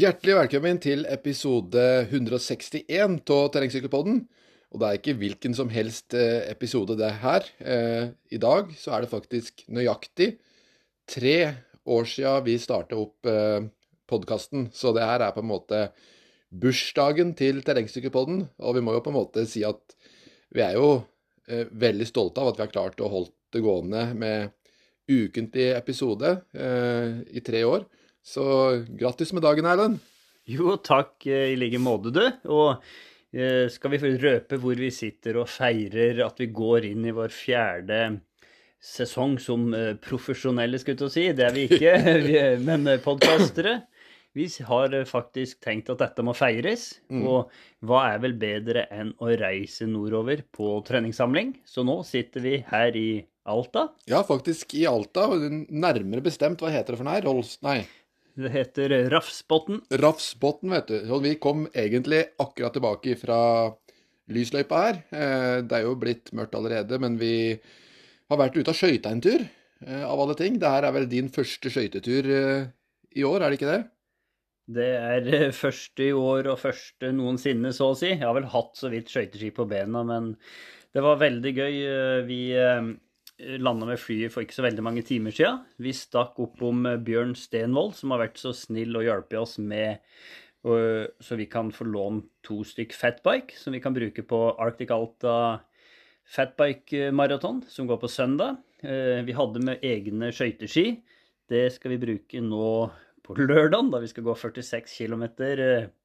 Hjertelig velkommen til episode 161 av Terrengsykkelpodden. Og det er ikke hvilken som helst eh, episode det er her. Eh, I dag så er det faktisk nøyaktig tre år siden vi starta opp eh, podkasten. Så det her er på en måte bursdagen til Terrengsykkelpodden. Og vi må jo på en måte si at vi er jo veldig stolte av at vi har klart å holde det gående med ukentlig episode i tre år. Så grattis med dagen, Erlend. Jo, takk eh, i like måte, du. Og eh, skal vi røpe hvor vi sitter og feirer at vi går inn i vår fjerde sesong som eh, profesjonelle, skulle jeg til å si. Det er vi ikke, vi men podkastere. Vi har faktisk tenkt at dette må feires. Og hva er vel bedre enn å reise nordover på treningssamling? Så nå sitter vi her i Alta. Ja, faktisk i Alta. Nærmere bestemt, hva heter det for noe her? Rolls... Nei. Det heter Rafsbotn. Rafsbotn, vet du. Så vi kom egentlig akkurat tilbake fra lysløypa her. Eh, Det er jo blitt mørkt allerede, men vi har vært ute og skøyta en tur, eh, av alle ting. Det her er vel din første skøytetur eh, i år, er det ikke det? Det er første i år og første noensinne, så å si. Jeg har vel hatt så vidt skøyteski på bena, men det var veldig gøy. Vi landa med flyet for ikke så veldig mange timer siden. Vi stakk opp om eh, Bjørn Stenvold, som har vært så snill å hjelpe oss med så vi kan få lånt to stykk fatbike, som vi kan bruke på Arctic Alta fatbike-maraton, som går på søndag. Eh, Vi hadde med egne skøyteski. Det skal vi bruke nå på lørdag, da vi skal gå 46 km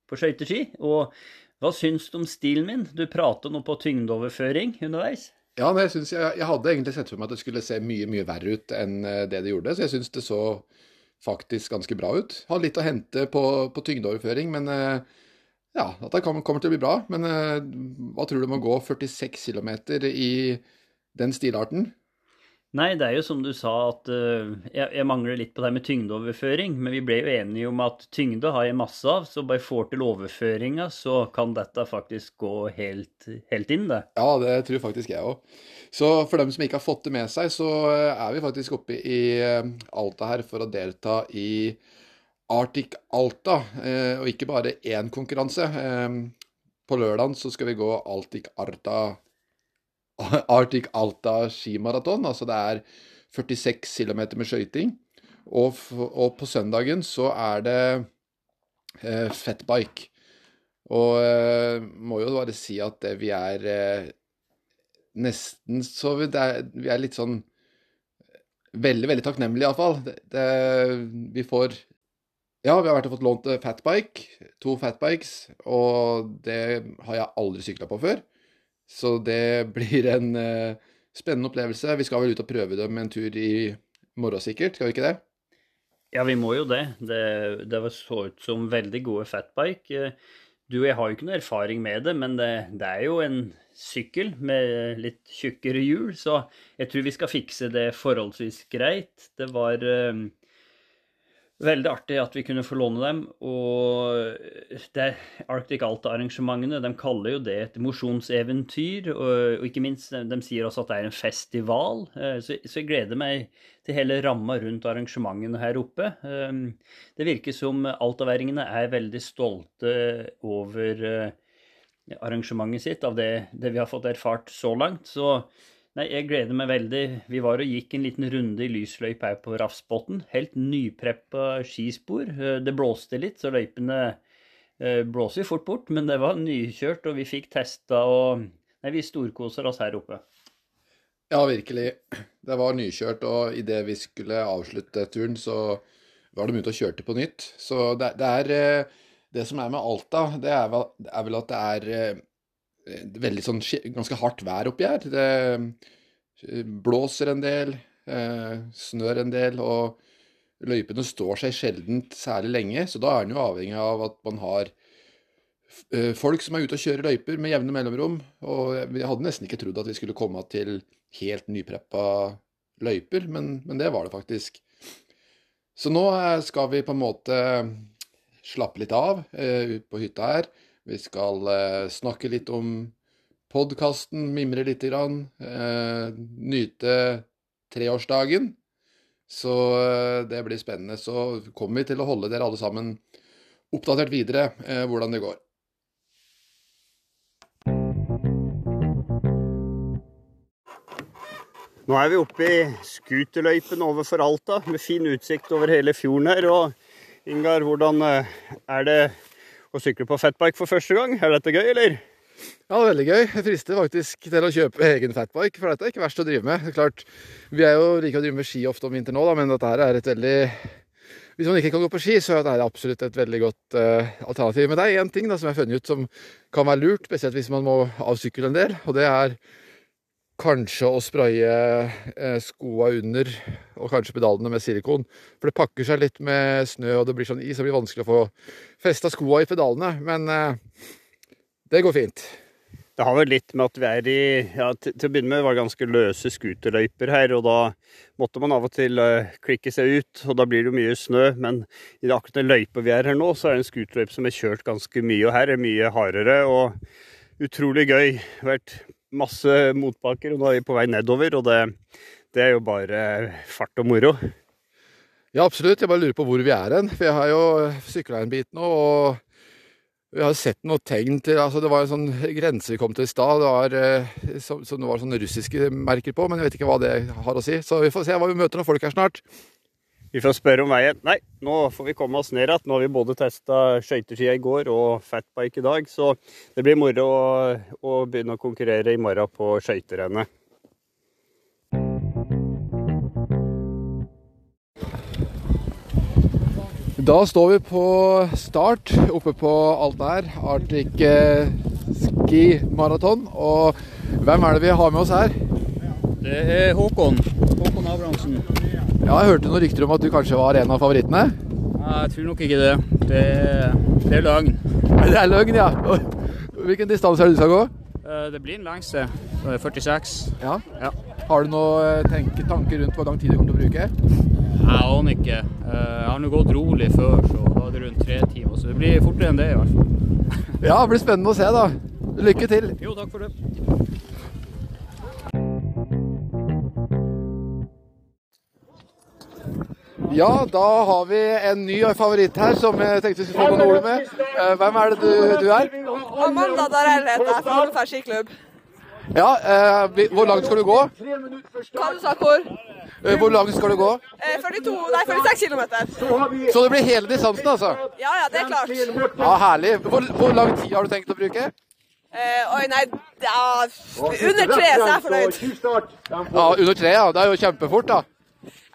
på skøyteski. Og hva syns du om stilen min? Du prater nå på tyngdeoverføring underveis. Ja, men jeg, synes jeg, jeg hadde egentlig sett for meg at det skulle se mye, mye verre ut enn eh, det det gjorde, så jeg syns det så faktisk ganske bra ut. Har litt å hente på, på tyngdeoverføring, men eh, ja, at det kommer, til å bli bra. Men eh, hva tror du om å gå 46 km i den stilarten? Nei, det er jo som du sa at uh, jeg, jeg mangler litt på det med tyngdeoverføring, men vi ble jo enige om at tyngde har jeg masse av, så bare får til overføringa, så kan dette faktisk gå helt, helt inn, det. Ja, det tror faktisk jeg òg. Så for dem som ikke har fått det med seg, så eh, er vi faktisk oppe i eh, Alta her for å delta i Arctic Alta, og ikke bare én konkurranse. På lørdag så skal vi gå Arctic Alta Arctic Alta skimaraton. Altså det er 46 km med skøyting. Og, og på søndagen så er det eh, fatbike. Og eh, må jo bare si at vi er eh, nesten så vi, er, vi er litt sånn Veldig, veldig takknemlige, iallfall. Det, det, vi får Ja, vi har vært og fått lånt eh, fatbike. To fatbikes. Og det har jeg aldri sykla på før. Så det blir en uh, spennende opplevelse. Vi skal vel ut og prøve dem en tur i morgen, sikkert. Skal vi ikke det? Ja, vi må jo det. Det, det så ut som veldig gode fatbike. Eh, Du og jeg har jo ikke noe erfaring med det, men det, det er jo en sykkel med litt tjukkere hjul, så jeg tror vi skal fikse det forholdsvis greit. Det var eh, veldig artig at vi kunne få låne dem, og det Arctic Alta-arrangementene, de kaller jo det et mosjonseventyr, og, ikke minst, de, de sier også at det er en festival, eh, så, så jeg gleder meg til hele ramma rundt arrangementene her oppe. Eh, Det virker som altaværingene er veldig stolte over eh, arrangementet sitt, av det, det vi har fått erfart så langt. Så nei, jeg gleder meg veldig. Vi var og gikk en liten runde i lysløypa her på Rafsbotn. Helt nypreppa skispor. Eh, Det blåste litt, så løypene eh, blåser jo fort bort, men det var nykjørt, og vi fikk testa og Nei, vi storkoser oss her oppe. Ja, virkelig. Det var nykjørt, og idet vi skulle avslutte turen, så var de ute og kjørte på nytt. Så det, det er eh, Det som er med Alta, det er vel, er vel at det er veldig sånn ganske hardt vær oppi her. Det eh, blåser en del, eh, snør en del, og løypene står seg sjelden særlig lenge. Så da er en jo avhengig av at man har eh, folk som er ute og kjører løyper med jevne mellomrom. Og vi hadde nesten ikke trodd at vi skulle komme til helt nypreppa løyper, men, men det var det faktisk. Så nå eh, skal vi på en måte slappe litt av uh, ute på hytta her. Vi skal eh, snakke litt om podkasten, mimre lite grann. Eh, nyte treårsdagen. Så eh, det blir spennende. Så kommer vi til å holde dere alle sammen oppdatert videre hvordan det går. Nå er vi oppe i scooterløypen overfor Alta, med fin utsikt over hele fjorden her. Og Ingar, hvordan eh, er det å sykle på fatbike for første gang? Er dette gøy, eller? Ja, det er veldig gøy. Jeg frister faktisk til å kjøpe egen fatbike, for dette er ikke verst å drive med. Det er klart, Vi er jo like å drive med ski ofte om vinteren nå, men dette her er et veldig Hvis man ikke kan gå på ski, så er dette absolutt et veldig godt uh, alternativ. Men det er én ting da, som jeg har funnet ut som kan være lurt, spesielt hvis man må avsykle en del, og det er kanskje å spraye eh, skoa under, og kanskje pedalene med silikon. For det pakker seg litt med snø, og det blir sånn is, og det blir vanskelig å få festa skoa i pedalene. Men eh, det går fint. Det har vel litt med at vi er i ja, til, å begynne med var det ganske løse scooterløyper her, og da måtte man av og til uh, klikke seg ut, og da blir det jo mye snø. Men i det akkurat den løypa vi er her nå, så er det en scooterløype som er kjørt ganske mye, og her er mye hardere og utrolig gøy. Vært masse motbakker, og nå er vi på vei nedover. Og det, det er jo bare fart og moro. Ja, absolutt. Jeg bare lurer på hvor vi er hen. For jeg har jo sykla en bit nå, og vi har sett noen tegn til altså Det var en sånn grense vi kom til i stad, eh, som det var sånne russiske merker på, men jeg vet ikke hva det har å si. Så vi får se hva vi møter av folk her snart. Vi får spørre om veien. Nei, nå får vi komme oss ned igjen. Nå har vi både testa skøyteski i går og fatbike i dag, så det blir moro å, å begynne å konkurrere i morgen på skøyterennet. Da står vi på start oppe på alt der. Arctic eh, Ski Maraton. Og hvem er det vi har med oss her? Det er Håkon. Håkon Abrahamsen. Ja, jeg hørte noen rykter om at du kanskje var en av favorittene? Jeg tror nok ikke det. Det det er løgn. Det er løgn, ja. Hvilken distanse er det du skal gå? Eh, det blir en lengste. 46. Ja. ja. Har du noen tanker rundt hvor lang tid du kommer til å bruke? Jeg aner ikke. Eh, jeg har nå gått rolig før, så da er det rundt tre timer. Så det blir fortere enn det, i hvert fall. Ja, det blir spennende å se, da. Lykke til. Jo, takk for det. Ja, da har vi en ny favoritt her som jeg tenkte vi skulle få noen ord med. Eh, hvem er det du, du er? Amanda Darell heter jeg, fra Holmefjord skiklubb. Ja, eh, hvor langt skal du gå? Hva du sa hvor? Eh, hvor langt skal du gå? Eh, 42, nei 46 km. Så det blir hele distansen, altså? Ja, ja, det er klart. Ja, Herlig. Hvor, hvor lang tid har du tenkt å bruke? Eh, oi, nei, ja, under tre så er jeg fornøyd. Ja, Under tre, ja. Det er jo kjempefort, da.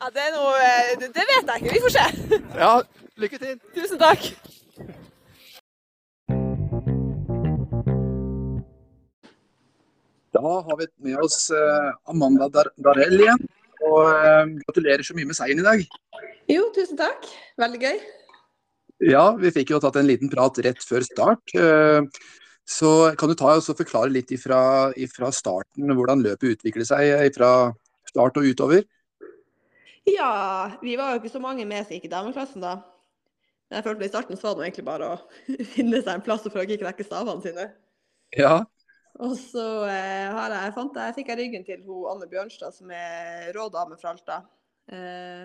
Ja, det er noe Det, Det vet jeg ikke. Vi får se. Ja, lykke til. Tusen takk. Da har vi med oss eh, Amanda Darell igjen. Og eh, gratulerer så mye med seieren i dag. Jo, tusen takk. Veldig gøy. Ja, vi fikk jo tatt en liten prat rett før start. Så kan du ta og forklare litt ifra, ifra starten hvordan løpet utvikler seg fra start og utover? Ja, vi var jo ikke så mange med som gikk i dameklassen da. Men jeg følte i starten så var det egentlig bare å finne seg en plass for å ikke knekke stavene sine. Ja. Og så eh, har jeg, fant jeg, fikk jeg ryggen til hun Anne Bjørnstad, som er rå dame fra Alta. Eh,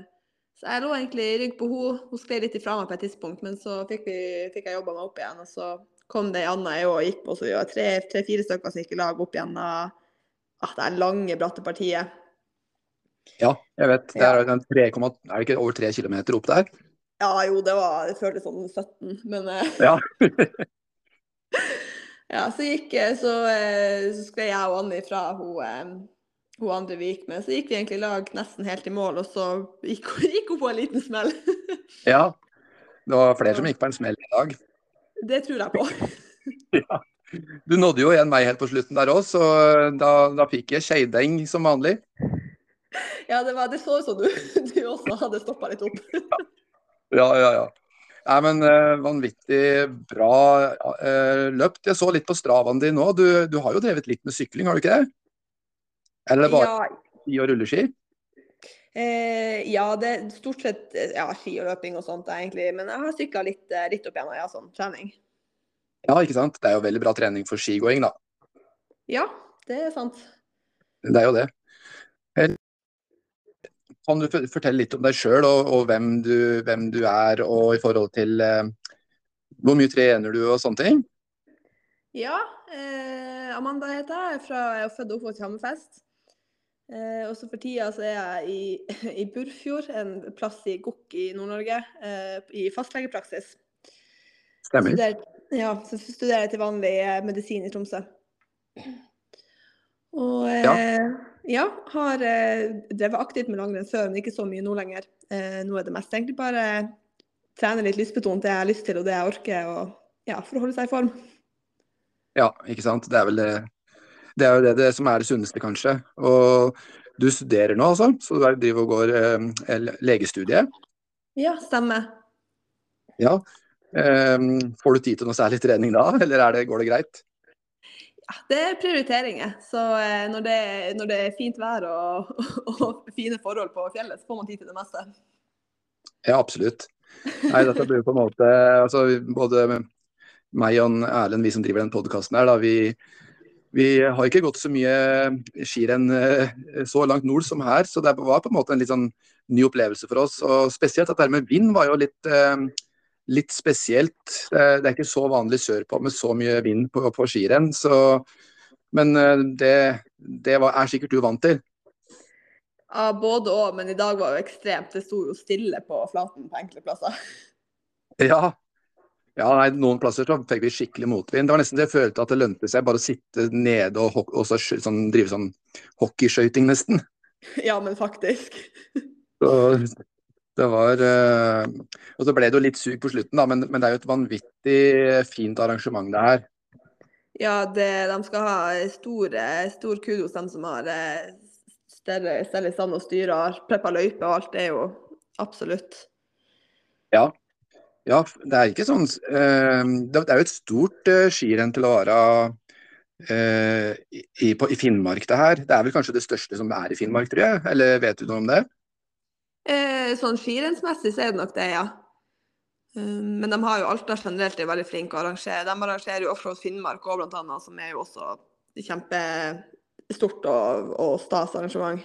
så jeg lå egentlig i rygg på henne. Hun skled litt ifra meg på et tidspunkt, men så fikk, vi, fikk jeg jobba meg opp igjen. Og så kom det ei anna jeg òg gikk på, så vi var tre-fire tre, stykker som gikk i lag opp igjen av ah, det lange, bratte partiet. Ja, jeg vet. Det er, ja. 3, er det ikke over 3 km opp der? Ja, jo, det var Det føltes som 17, men uh, Ja. ja, så gikk så, uh, så skled jeg og Anni fra hun, um, hun, andre vi gikk med. Så gikk vi egentlig i lag nesten helt i mål, og så gikk, gikk hun på en liten smell. ja. Det var flere som gikk på en smell i dag. Det tror jeg på. ja. Du nådde jo igjen meg helt på slutten der òg, så da, da fikk jeg skeideng som vanlig. Ja, det, var, det så ut som du, du, også hadde stoppa litt opp. ja, ja, ja. Nei, men uh, Vanvittig bra uh, løpt. Jeg så litt på stravaen din nå. Du, du, har jo drevet litt med sykling, har du ikke det? Eller bare ja. ski og rulleski? Eh, ja, det er stort sett ja, ski og løping og sånt, egentlig. Men jeg har sykla litt, eh, litt opp igjen, ja, sånn trening. Ja, ikke sant. Det er jo veldig bra trening for skigåing, da. Ja, det er sant. Det er jo det. Kan du fortelle litt om deg sjøl og, og hvem, du, hvem, du, er, og i forhold til eh, Hvor mye trener du og sånne ting? Ja, eh, Amanda heter jeg. Fra, jeg er født og oppvokst i Hammerfest. Eh, også for tida så er jeg i, i Burfjord, en plass i Gokk i Nord-Norge, eh, i fastlegepraksis. Stemmer. Studerer, ja, så studerer jeg til vanlig eh, medisin i Tromsø. Og eh, ja. har eh, drevet aktivt med langrenn før, men ikke så mye nå lenger. Eh, nå er det mest egentlig bare trene litt lystbetont det jeg har lyst til og det jeg orker, og ja, for å holde seg i form. Ja, ikke sant. Det er vel det Det er jo det, det som er det sunneste, kanskje. Og du studerer nå, altså? Så du driver og går eh, legestudie? Ja, stemmer. Ja. Eh, får du tid til noe særlig trening da, eller det, går det greit? Ja, det er prioriteringer. Så eh, når, det, når, det, er fint vær og, og, fine forhold på fjellet, så får man tid til det meste. Ja, absolutt. Nei, dette blir på en måte altså, Både meg og Erlend, vi som driver den podkasten her, da, vi, vi, har ikke gått så mye skirenn eh, så langt nord som her. Så det var på en måte en litt sånn ny opplevelse for oss. Og spesielt at det med vind var jo litt, eh, litt spesielt. Det, er ikke så vanlig sørpå med så mye vind på, på skirenn. Så, men eh, det, det var, er sikkert du vant til. Ja, både òg, men i dag var det ekstremt. Det sto jo stille på flaten på enkelte plasser. Ja. ja nei, noen plasser så fikk vi skikkelig motvind. Det var nesten det jeg følte at det lønte seg bare å sitte nede og, og så, sånn, drive sånn hockeyskøyting, nesten. Ja, men faktisk. Så det var uh, Og så ble det jo litt sug på slutten, da, men, men, det er jo et vanvittig fint arrangement det her. Ja, det, de skal ha stor, stor kudos, de som har større stelle, stelle i stand og styrer og preppa løype og alt, det er jo absolutt. Ja. ja det er ikke sånn Det er jo et stort skirenn til å være i, på, i, Finnmark, det her. Det er vel kanskje det største som er i Finnmark, tror jeg? Eller vet du noe om det? Sånn firensmessig så er det nok det, ja. Men de har jo Alta generelt er veldig flinke å arrangere. De arrangerer jo Offroad Finnmark òg, annet, som er jo også kjempe stort og, og stas arrangement.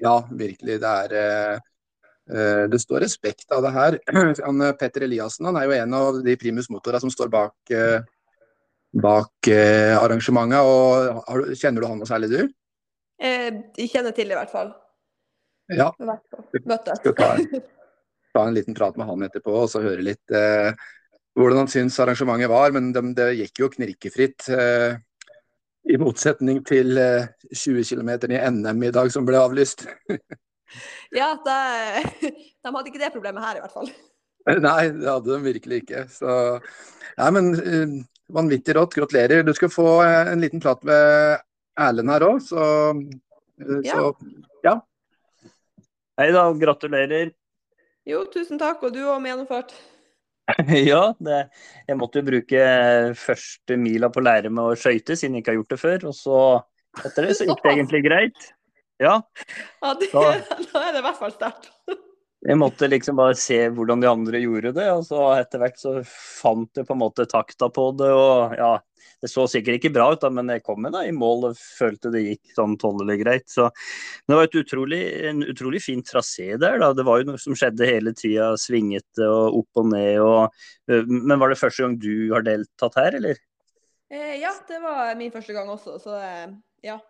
Ja, virkelig. Det er uh, Det står respekt av det her. Han, Petter Eliassen han er jo en av de primus motorene som står bak, bak arrangementet. og Kjenner du han noe særlig, du? jeg kjenner til det i hvert fall. Ja. Møttes. Skal ta, ta, en liten prat med han etterpå og så høre litt hvordan han syns arrangementet var. Men det, det gikk jo knirkefritt. Eh, i motsetning til 20 eh, km i NM i dag som ble avlyst. ja, de, de hadde ikke det problemet her i hvert fall. Nei, det hadde de virkelig ikke. Så Nei, men uh, vanvittig rått. Gratulerer. Du skal få uh, en liten prat med Erlend her òg, så, uh, ja. så ja. Hei da, gratulerer. Jo, tusen takk. Og du òg med gjennomført. ja, det, jeg måtte jo bruke første mila på å lære meg å skøyte, siden jeg ikke har gjort det før. Og så etter det så gikk det egentlig greit. Ja. ja det, da, da er det i hvert fall sterkt. Jeg måtte liksom bare se hvordan de andre gjorde det, og så etter hvert så fant jeg på en måte takta på det. og ja, Det så sikkert ikke bra ut, da, men jeg kom meg da i mål og følte det gikk sånn tålelig greit. Så det var utrolig, en utrolig fin trasé der. da, Det var jo noe som skjedde hele tida, svingete og opp og ned. Og, men var det første gang du har deltatt her, eller? Eh, ja, det var min første gang også, så eh, ja.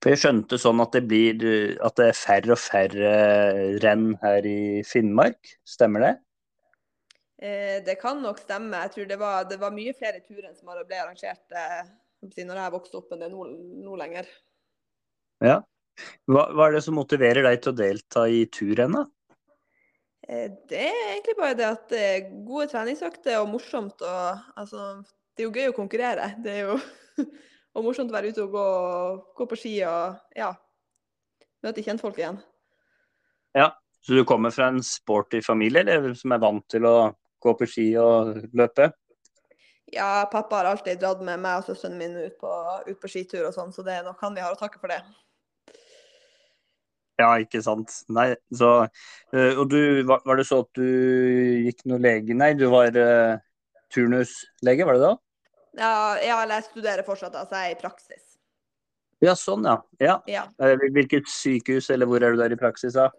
For jeg skjønte sånn at det blir at det er færre og færre renn her i Finnmark, stemmer det? Eh, det kan nok stemme. Jeg tror det var, det var mye flere turer som ble arrangert eh, når jeg vokste opp enn det er nå, nå lenger. Ja. Hva, hva, er det som motiverer deg til å delta i turrenn, da? Eh, det er egentlig bare det at det er gode treningsøkter og morsomt. Og, altså, det er jo gøy å konkurrere. Det er jo og morsomt å være ute og gå, gå på ski og ja, møte kjentfolk igjen. Ja, så du kommer fra en sporty familie, eller som er vant til å gå på ski og løpe? Ja, pappa har alltid dratt med meg og søsteren min ut på, ut på skitur og sånn, så det er nok han vi har å takke for det. Ja, ikke sant. Nei, så eh, Og du, var det så at du gikk noe lege Nei, du var uh, turnuslege, var det da? Ja, ja, eller jeg studerer fortsatt, altså jeg er i praksis. Ja, sånn ja. ja. ja. Eh, hvilket sykehus, eller hvor er du der i praksis da?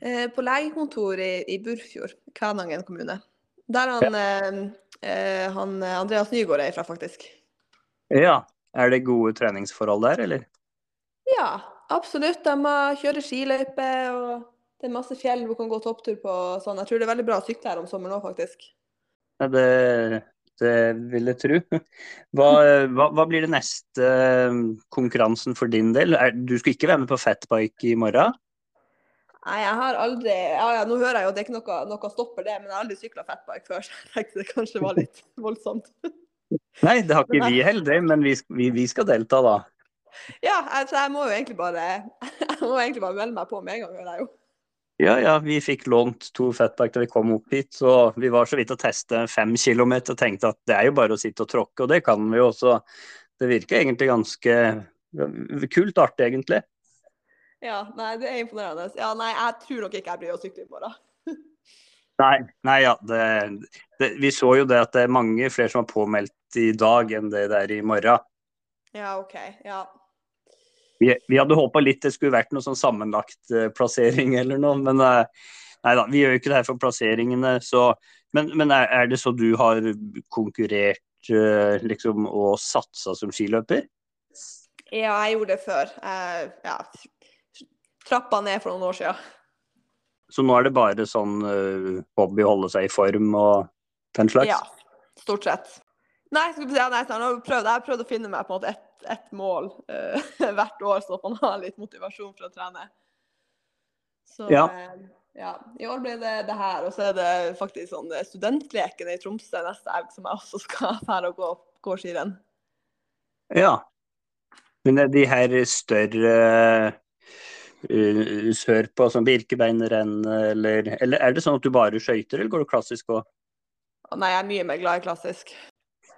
Eh, på legekontor i, i Burfjord, Kvænangen kommune. Der han, ja. eh, han eh, Andreas Nygaard er fra, faktisk. Ja. Er det gode treningsforhold der, eller? Ja, absolutt. De kjører skiløype, og det er masse fjell du kan gå topptur på. Sånn. Jeg tror det er veldig bra å sykle her om sommeren òg, faktisk. Ja, det, det vil jeg tro. Hva, hva, hva blir det neste eh, konkurransen for din del? Er, du skal ikke være med på fatbike i morgen? Nei, jeg har aldri Ja, ja, nå hører jeg jo at det er ikke noe, noe stopper det, men jeg har aldri sykla fatbike før, så jeg tenkte det kanskje var litt voldsomt. Nei, det har ikke vi heller, men vi, vi, vi skal delta da. Ja, altså, jeg må jo egentlig bare Jeg må egentlig bare melde meg på med en gang, hører jeg jo. Ja, ja, vi fikk lånt to fatbike da vi kom opp hit, så vi var så vidt å teste fem kilometer og tenkte at det er jo bare å sitte og tråkke, og det kan vi jo også. Det virker egentlig ganske kult artig, egentlig. Ja, nei, det er imponerende. Ja, nei, jeg tror nok ikke jeg blir å sykle i morgen. Nei, nei ja, det, det, vi så jo det at det er mange flere som har påmeldt i dag enn det det er i morgen. Ja, OK. Ja. Vi, vi hadde håpa litt det skulle vært noe sånn sammenlagt eh, eller noe, men eh, nei da, vi gjør jo ikke det her for plasseringene. Så, men men er, det så du har konkurrert eh, liksom og satsa som skiløper? ja, jeg gjorde det før. Jeg ja, trappa ned for noen år siden. Så nå er det bare sånn uh, hobby holde seg i form og den slags? Ja, stort sett. Nei, vi si, ja, nei, jeg har prøvd, jeg har prøvd å finne meg på en måte ett et mål uh, hvert år, så man har litt motivasjon for å trene. Så Ja. eh, ja, i år blir det det her, og så er det faktisk sånn studentlekene studentleken i Tromsø neste helg som jeg også skal dra og gå, gå skirenn. Ja. Men er de her større uh, sørpå, som Birkebeinerrenn, eller, eller er det sånn at du bare skøyter, eller går du klassisk òg? Nei, jeg er mye mer glad i klassisk.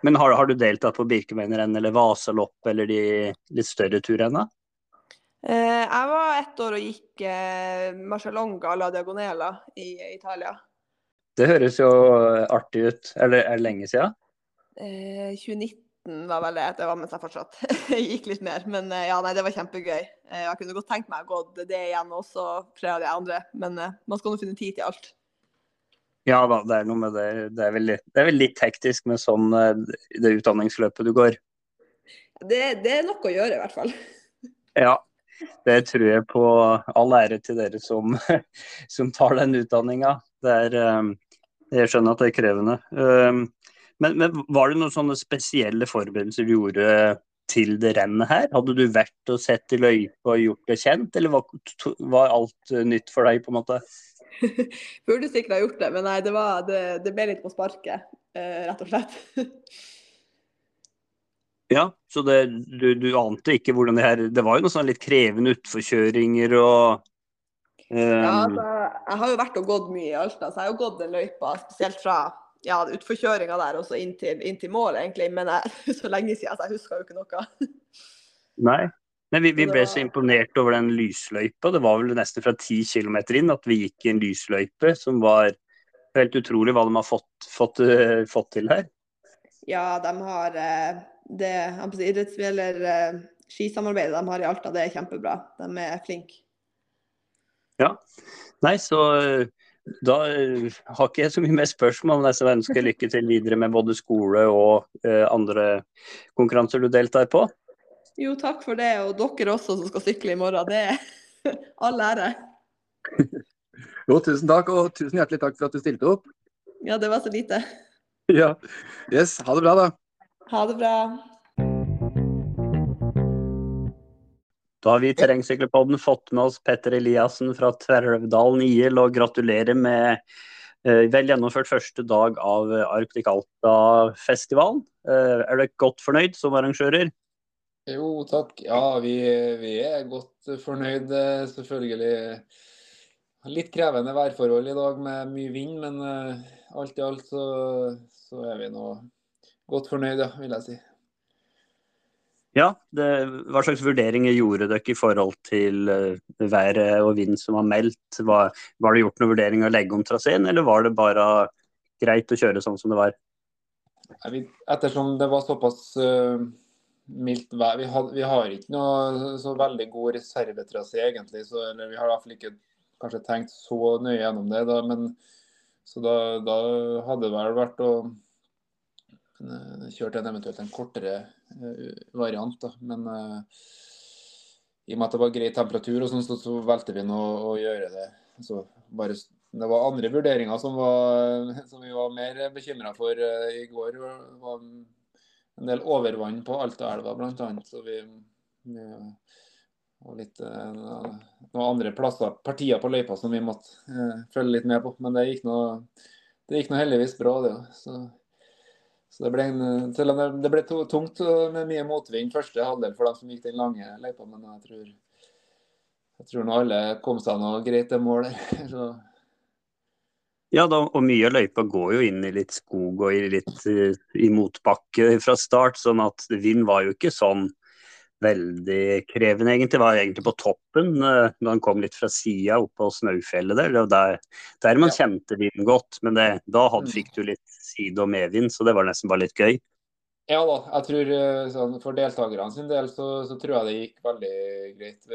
Men har, har du deltatt på Birkebeinerrenn eller Vasalopp eller de litt større turrenna? Eh, jeg var ett år og gikk eh, Marcialonga la Diagonela i Italia. Det høres jo artig ut. Er det, er det lenge siden? Eh, 2019 var vel det. Det var mens jeg fortsatt gikk litt mer. Men eh, ja, nei, det var kjempegøy. Eh, jeg kunne godt tenkt meg å gå det igjen også, flere av de andre. Men eh, man skal nå finne tid til alt. Ja da, det er noe med det. Det er vel det er vel litt hektisk med sånn eh, det utdanningsløpet du går. Det, det er nok å gjøre, i hvert fall. Ja, det tror jeg på. All ære til dere som, som tar den utdanninga. Eh, Jeg skjønner at det er krevende. Um, Men, men var det noen sånne spesielle forberedelser du gjorde til det rennet her? Hadde du vært og sett i løypa og gjort det kjent, eller var, var alt eh, nytt for deg, på en måte? Burde sikkert ha gjort det, men nei, det, var, det, det ble litt på sparket, eh, rett og slett. Ja, så det, du, du ante ikke hvordan det her Det var jo noen sånne litt krevende utforkjøringer og um, Ja, altså, jeg har jo vært og gått mye i Alta, så jeg har jo gått den løypa, spesielt fra ja, utforkjøringa der og så inn til mål, egentlig. Men jeg, så lenge siden, så jeg husker jo ikke noe. Nei. Men vi, vi ble så imponert over den lysløypa. Det var vel nesten fra ti kilometer inn at vi gikk i en lysløype som var helt utrolig hva de har fått, fått, eh, fått til her. Ja, de har eh, det idretts- eller eh, skisamarbeidet de har i Alta, det er kjempebra. De er flinke. Ja. Nei, så da har ikke jeg så mye mer spørsmål, men jeg ønsker lykke til videre med både skole og andre konkurranser du deltar på. Jo, takk for det. Og dere også som skal sykle i morgen. Det er all ære. Jo, tusen takk, og tusen hjertelig takk for at du stilte opp. Ja, det var så lite. Ja. Yes, ha det bra, da. Ha det bra. Da har vi i Terrengsykkelpodden fått med oss Petter Eliassen fra Tverrøvdalen IL, og gratulerer med eh, vel gjennomført første dag av Arktik Arctic Alta-festivalen. Eh, er du godt fornøyd som arrangører? Jo, takk. Ja, vi, vi er godt fornøyd, eh, selvfølgelig. Litt krevende værforhold i dag med mye vind, men eh, alt i alt så, så er vi nå godt fornøyd, ja, vil jeg si. Ja, det, hva slags vurderinger gjorde dere i forhold til eh, været og vind som var meldt? Var, var det gjort noen vurdering å legge om traseen, eller var det bare greit å kjøre sånn som det var? Ettersom det var såpass mildt vær vi, had, vi har ikke noe så veldig god reservetrasé, egentlig. Så, eller vi har i hvert fall ikke kanskje tenkt så nøye gjennom det. Da, men så da, da, hadde det vel vært å kjøre en eventuelt en kortere variant. Da. Men i og med at det var grei temperatur, og sånn, så, så valgte vi nå å gjøre det. Så bare, det var andre vurderinger som, var, som vi var mer bekymra for i går. Var en del overvann på Altaelva bl.a. Så vi, og litt, eh, noen andre plasser, partier på løypa som vi måtte eh, følge litt med på. Men det gikk nå, det gikk noe heldigvis bra, det òg. Så, så, det ble, en, selv om det, ble tungt med mye motvind første halvdel for dem som gikk den lange løypa, men jeg tror, jeg tror nå alle kom seg noe greit til mål der. Ja, da, og mye av løypa går jo inn i litt skog og i litt uh, i motbakke fra start, sånn at vind var jo ikke sånn veldig krevende, egentlig. Var egentlig på toppen da når han kom litt fra sida oppå på Snaufjellet der. Der, der man kjente vinden godt. Men det, da hadde, mm. fikk du litt side- og medvind, så det var nesten bare litt gøy. Ja da, jeg tror eh, sånn, for deltakerne sin del så, så, tror jeg det gikk veldig greit.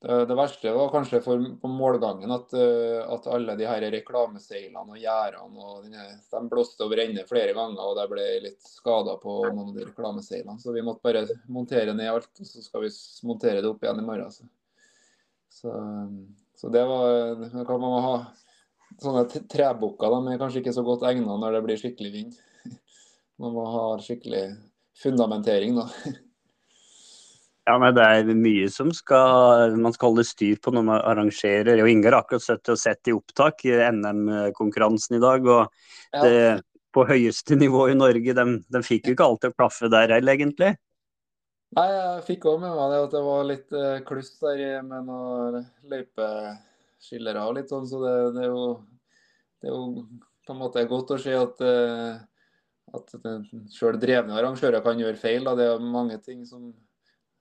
Det, verste var kanskje for, på målgangen at, eh, at alle de her reklameseilene og gjerdene og de blåste over ende flere ganger, og det ble litt skader på noen av de reklameseilene. Så vi måtte bare montere ned alt, og så skal vi montere det opp igjen i morgen. Så, så, så det var det kan man ha Sånne trebukker de er kanskje ikke så godt egnet når det blir skikkelig vind. Man må ha skikkelig fundamentering, da. Ja, nei, Det er mye som skal, man skal holde styr på når man arrangerer. og Ingar har akkurat sett, sett i opptak i NM-konkurransen i dag. og det, ja. På høyeste nivå i Norge, de, de fikk jo ikke alltid å klaffe der heller, egentlig. Nei, jeg fikk òg med meg det at det var litt uh, kluss der med noen løypeskillere og litt sånn, så det, det, er jo, det, er jo, på en måte godt å se at uh, at sjøl drevne arrangører kan gjøre feil. Da. Det er mange ting som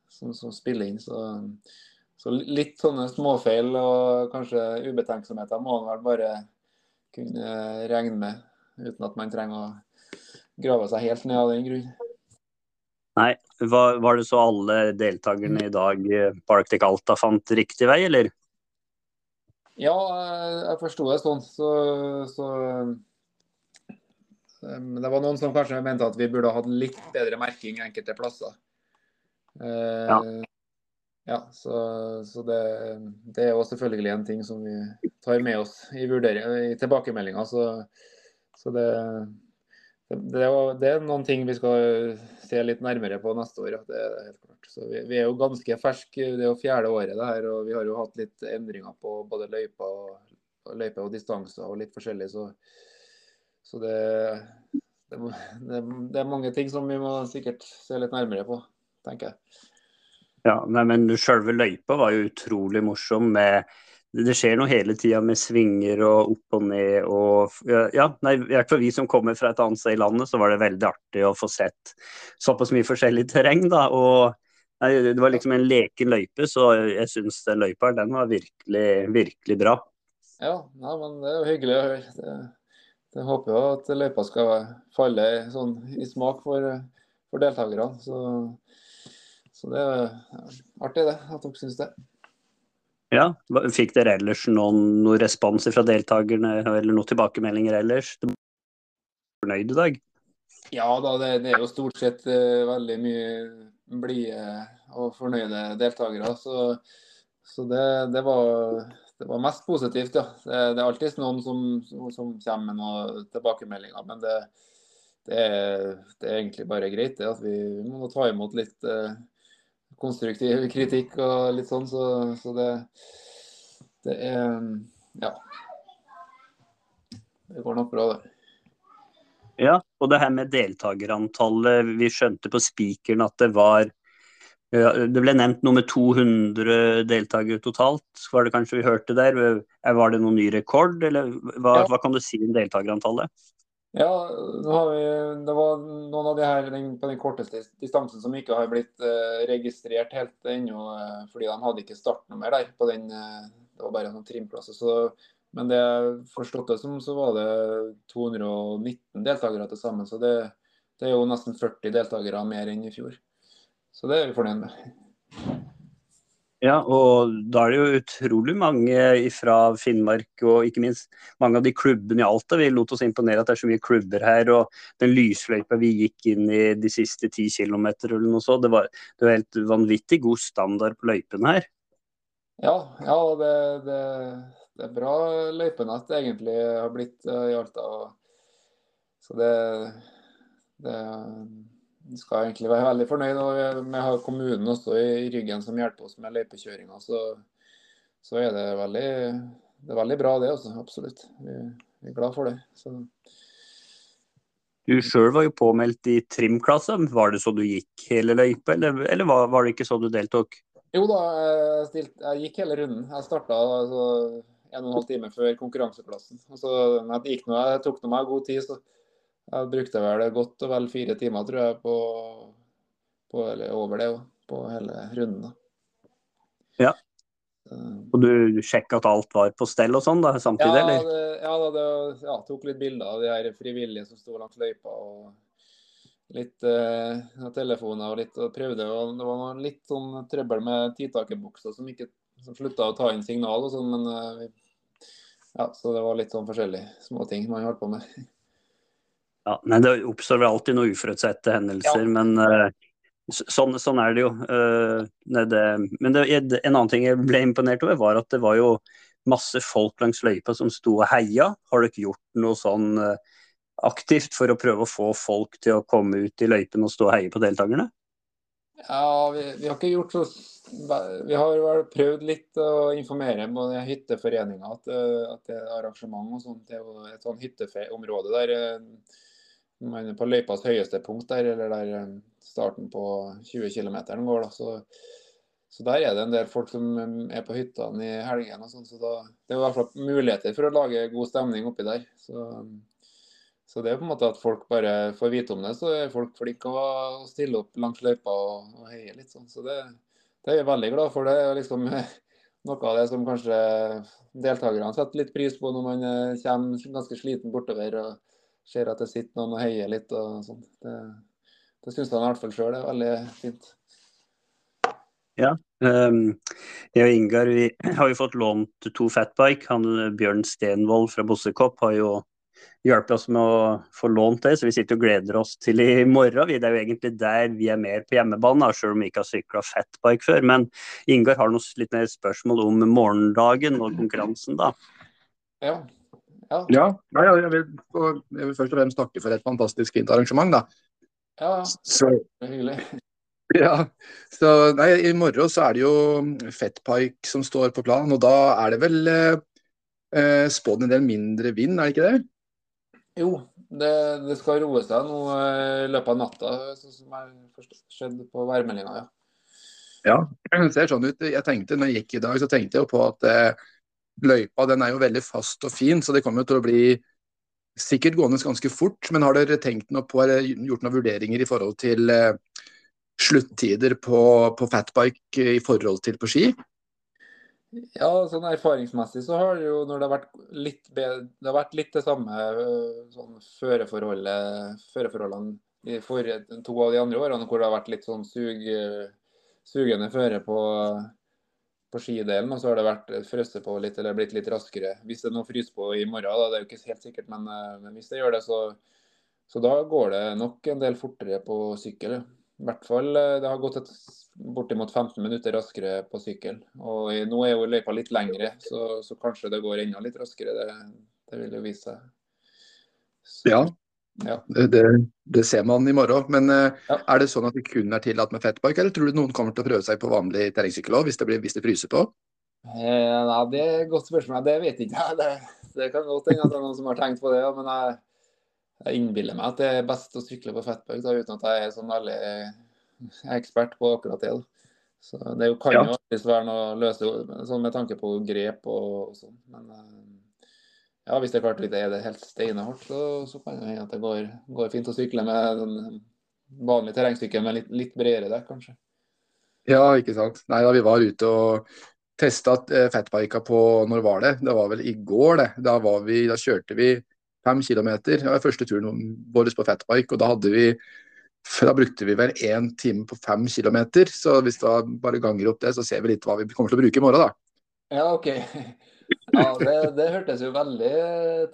som, som spiller inn. Så, så, litt sånne småfeil og kanskje ubetenksomheter må man vel bare kunne regne med, uten at man trenger å grave seg helt ned av den grunn. Nei, var, var det så alle deltakerne i dag på Arctic Alta fant riktig vei, eller? Ja, jeg forsto det sånn. Så, så det var noen som kanskje mente at vi burde hatt litt bedre merking enkelte plasser. Ja. Eh, ja, så, så det, det, er jo selvfølgelig en ting som vi tar med oss i, i tilbakemeldinga. Så, så det, det, det, er noen ting vi skal se litt nærmere på neste år. Det er helt klart. Så vi, vi er jo ganske ferske, det er jo fjerde året det her, og vi har jo hatt litt endringer på både løyper og, løype og distanser og litt forskjellig. Så, så det, det, er mange ting som vi må sikkert se litt nærmere på tenker jeg. Ja, nei, men Selve løypa var jo utrolig morsom. med det skjer noe hele tida med svinger og opp og ned og Ja, nei, i hvert fall vi som kommer fra et annet sted i landet, så var det veldig artig å få sett såpass mye forskjellig terreng, da. Og nei, det var liksom en leken løype, så jeg syns den løypa den var virkelig, virkelig bra. Ja, nei, men det er jo hyggelig å høre. Det, det håper jo at løypa skal falle sånn i smak for, for deltakerne. Så så det er artig det, at dere syns det. Ja, Fikk dere ellers noen, noen responser fra deltakerne, eller noen tilbakemeldinger ellers? Fornøyd i dag? Ja da, det, det er jo stort sett uh, veldig mye blide og fornøyde deltakere. Så, så det, det, var, det, var, mest positivt, ja. Det, det er alltid noen som, som, kommer med noen tilbakemeldinger. Men det, er, er, egentlig bare greit det at vi, vi må ta imot litt uh, konstruktiv kritikk og litt sånn, så, så det, det er Ja. Det går nok bra, det. Ja, og det her med deltakerantallet. Vi skjønte på spikeren at det var Det ble nevnt noe med 200 deltakere totalt, var det kanskje vi hørte der? Var det noen ny rekord, eller hva, ja. hva kan du si om deltakerantallet? Ja, vi, det var noen av de her den, på den korteste distansen som ikke har blitt uh, registrert helt ennå, uh, fordi de hadde ikke startnummer der. på den, uh, Det var bare noen trimplasser. Så, men det jeg forstått det som, så var det 219 deltakere til sammen. Så det, det er jo nesten 40 deltakere mer enn i fjor. Så det er vi fornøyd med. Ja, og da er det jo utrolig mange fra Finnmark og ikke minst mange av de klubbene i Alta. Vi lot oss imponere at det er så mye klubber her. Og den lysløypa vi gikk inn i de siste ti kilometer eller noe sånt, det var, det var helt vanvittig god standard på løypene her. Ja, ja det, det, det, er bra løypenett egentlig har blitt uh, i Alta. Så det, det skal egentlig være veldig fornøyd. og Vi har kommunen også i ryggen som hjelper oss med løypekjøringa. Så, så, er det veldig, det er veldig bra, det. også, Absolutt. Vi, vi er glad for det. Så. Du sjøl var jo påmeldt i trimklasse. Var det så du gikk hele løypa, eller, eller var, var, det ikke så du deltok? Jo da, jeg, stilt, jeg gikk hele runden. Jeg starta altså, en og en halv time før konkurranseplassen. Altså, jeg, gikk noe, jeg tok meg god tid. så jeg brukte vel godt og vel fire timer, tror jeg, på, på eller over det, på hele runden. da. Ja. Og du sjekka at alt var på stell og sånn da, samtidig, ja, eller? Det, ja, det, ja, tok litt bilder av de her frivillige som sto langs løypa. og Litt eh, telefoner og litt og prøvde. og Det var litt sånn trøbbel med tidtakerbuksa som ikke som slutta å ta inn signal og sånn, men eh, ja, så det var litt sånn forskjellige småting man holdt på med. Ja, nei, Det oppstår vel alltid noen uforutsette hendelser, ja. men uh, sånn, sånn, er det jo. Uh, det, men det, en annen ting jeg ble imponert over, var at det var jo masse folk langs løypa som sto og heia. Har dere gjort noe sånn uh, aktivt for å prøve å få folk til å komme ut i løypen og stå og heie på deltakerne? Ja, vi, vi, har ikke gjort så Vi har vel prøvd litt å informere både hytteforeninga at, at det er arrangement og sånt. Det er jo et sånn hytteområde der men på løypas høyeste punkt der, eller der eh, starten på 20 km går, da, så, så, der er det en del folk som eh, er på hyttene i helgene. og sånn, så Det er i hvert fall muligheter for å lage god stemning oppi der. Så, så det er på en måte at folk bare får vite om det, så er folk flinke å stille opp langs løypa og, og heie litt sånn. Så det, det er vi veldig glad for. Det er liksom noe av det som kanskje deltakerne setter litt pris på når man eh, kommer ganske sliten bortover. og ser at det sitter noen og heier litt og sånn. Det, det syns han i hvert fall sjøl er veldig fint. Ja. Um, jeg og Ingar vi har jo fått lånt to fatbike. Han Bjørn Stenvold fra Bossekopp har jo hjulpet oss med å få lånt det, så vi sitter og gleder oss til i morgen. Det er jo egentlig der vi er mer på hjemmebane, selv om vi ikke har sykla fatbike før. Men Ingar har noe litt mer spørsmål om morgendagen og konkurransen, da. Ja, ja. ja, ja jeg, vil, jeg, vil, først og fremst takke for et fantastisk fint arrangement, da. Ja, så, det er hyggelig. Ja, så nei, I morgen så er det jo Fettpike som står på planen, og da er det vel eh, spådd en del mindre vind, er det ikke det? Jo, det, det skal roe seg nå eh, i løpet av natta, sånn som har skjedd på værmeldinga. Ja. ja, det ser sånn ut. Jeg tenkte, når jeg gikk i dag, så tenkte jeg på at eh, løypa den er jo veldig fast og fin, så det kommer til å bli sikkert gående ganske fort. Men har dere tenkt noe på, eller gjort noen vurderinger i forhold til eh, sluttider på, på fatbike i forhold til på ski? Ja, sånn erfaringsmessig så har det jo når det har vært litt bedre, det har vært litt det samme eh, sånn føreforholdene i for, to av de andre årene hvor det har vært litt sånn sug, sugende føre på på skidelen, og så har det vært frosset på litt eller blitt litt raskere. Hvis det nå fryser på i morgen, da, det er jo ikke helt sikkert, men, eh, men hvis det gjør det, så, så, da går det nok en del fortere på sykkel. I hvert fall eh, det har gått et, bortimot 15 minutter raskere på sykkel. Og i, nå er jo løypa litt lengre, så, så, kanskje det går enda litt raskere. Det, det vil jo vise seg. Ja, ja. Det, det, ser man i morgen. Men uh, ja. er det sånn at det kun er tillatt med fatbike, eller tror du noen kommer til å prøve seg på vanlig terrengsykkel òg, hvis, hvis, det fryser på? Eh, nei, Det er et godt spørsmål. Det vet jeg ikke Det, det kan godt hende at det er noen som har tenkt på det. men jeg, jeg innbiller meg at det er best å sykle på fatbike da, uten at jeg er sånn veldig ekspert på akkurat det. Da. Så Det kan ja. jo alltid være noe løse sånn med tanke på grep og, og sånn. Men ja, hvis det er klart det er det helt steinhardt, så, så kan det hende at det går, går, fint å sykle med en vanlig terrengsykkel med litt, litt bredere dekk, kanskje. Ja, ikke sant. Nei, da vi var ute og testa eh, fatbika på Når var det? Det var vel i går, det. Da, vi, da kjørte vi fem kilometer. Det var første turen vår på fatbike, og da hadde vi da brukte vi vel én time på fem kilometer. Så hvis du bare ganger opp det, så ser vi litt hva vi kommer til å bruke i morgen, da. Ja, OK. Ja, det, det hørtes jo veldig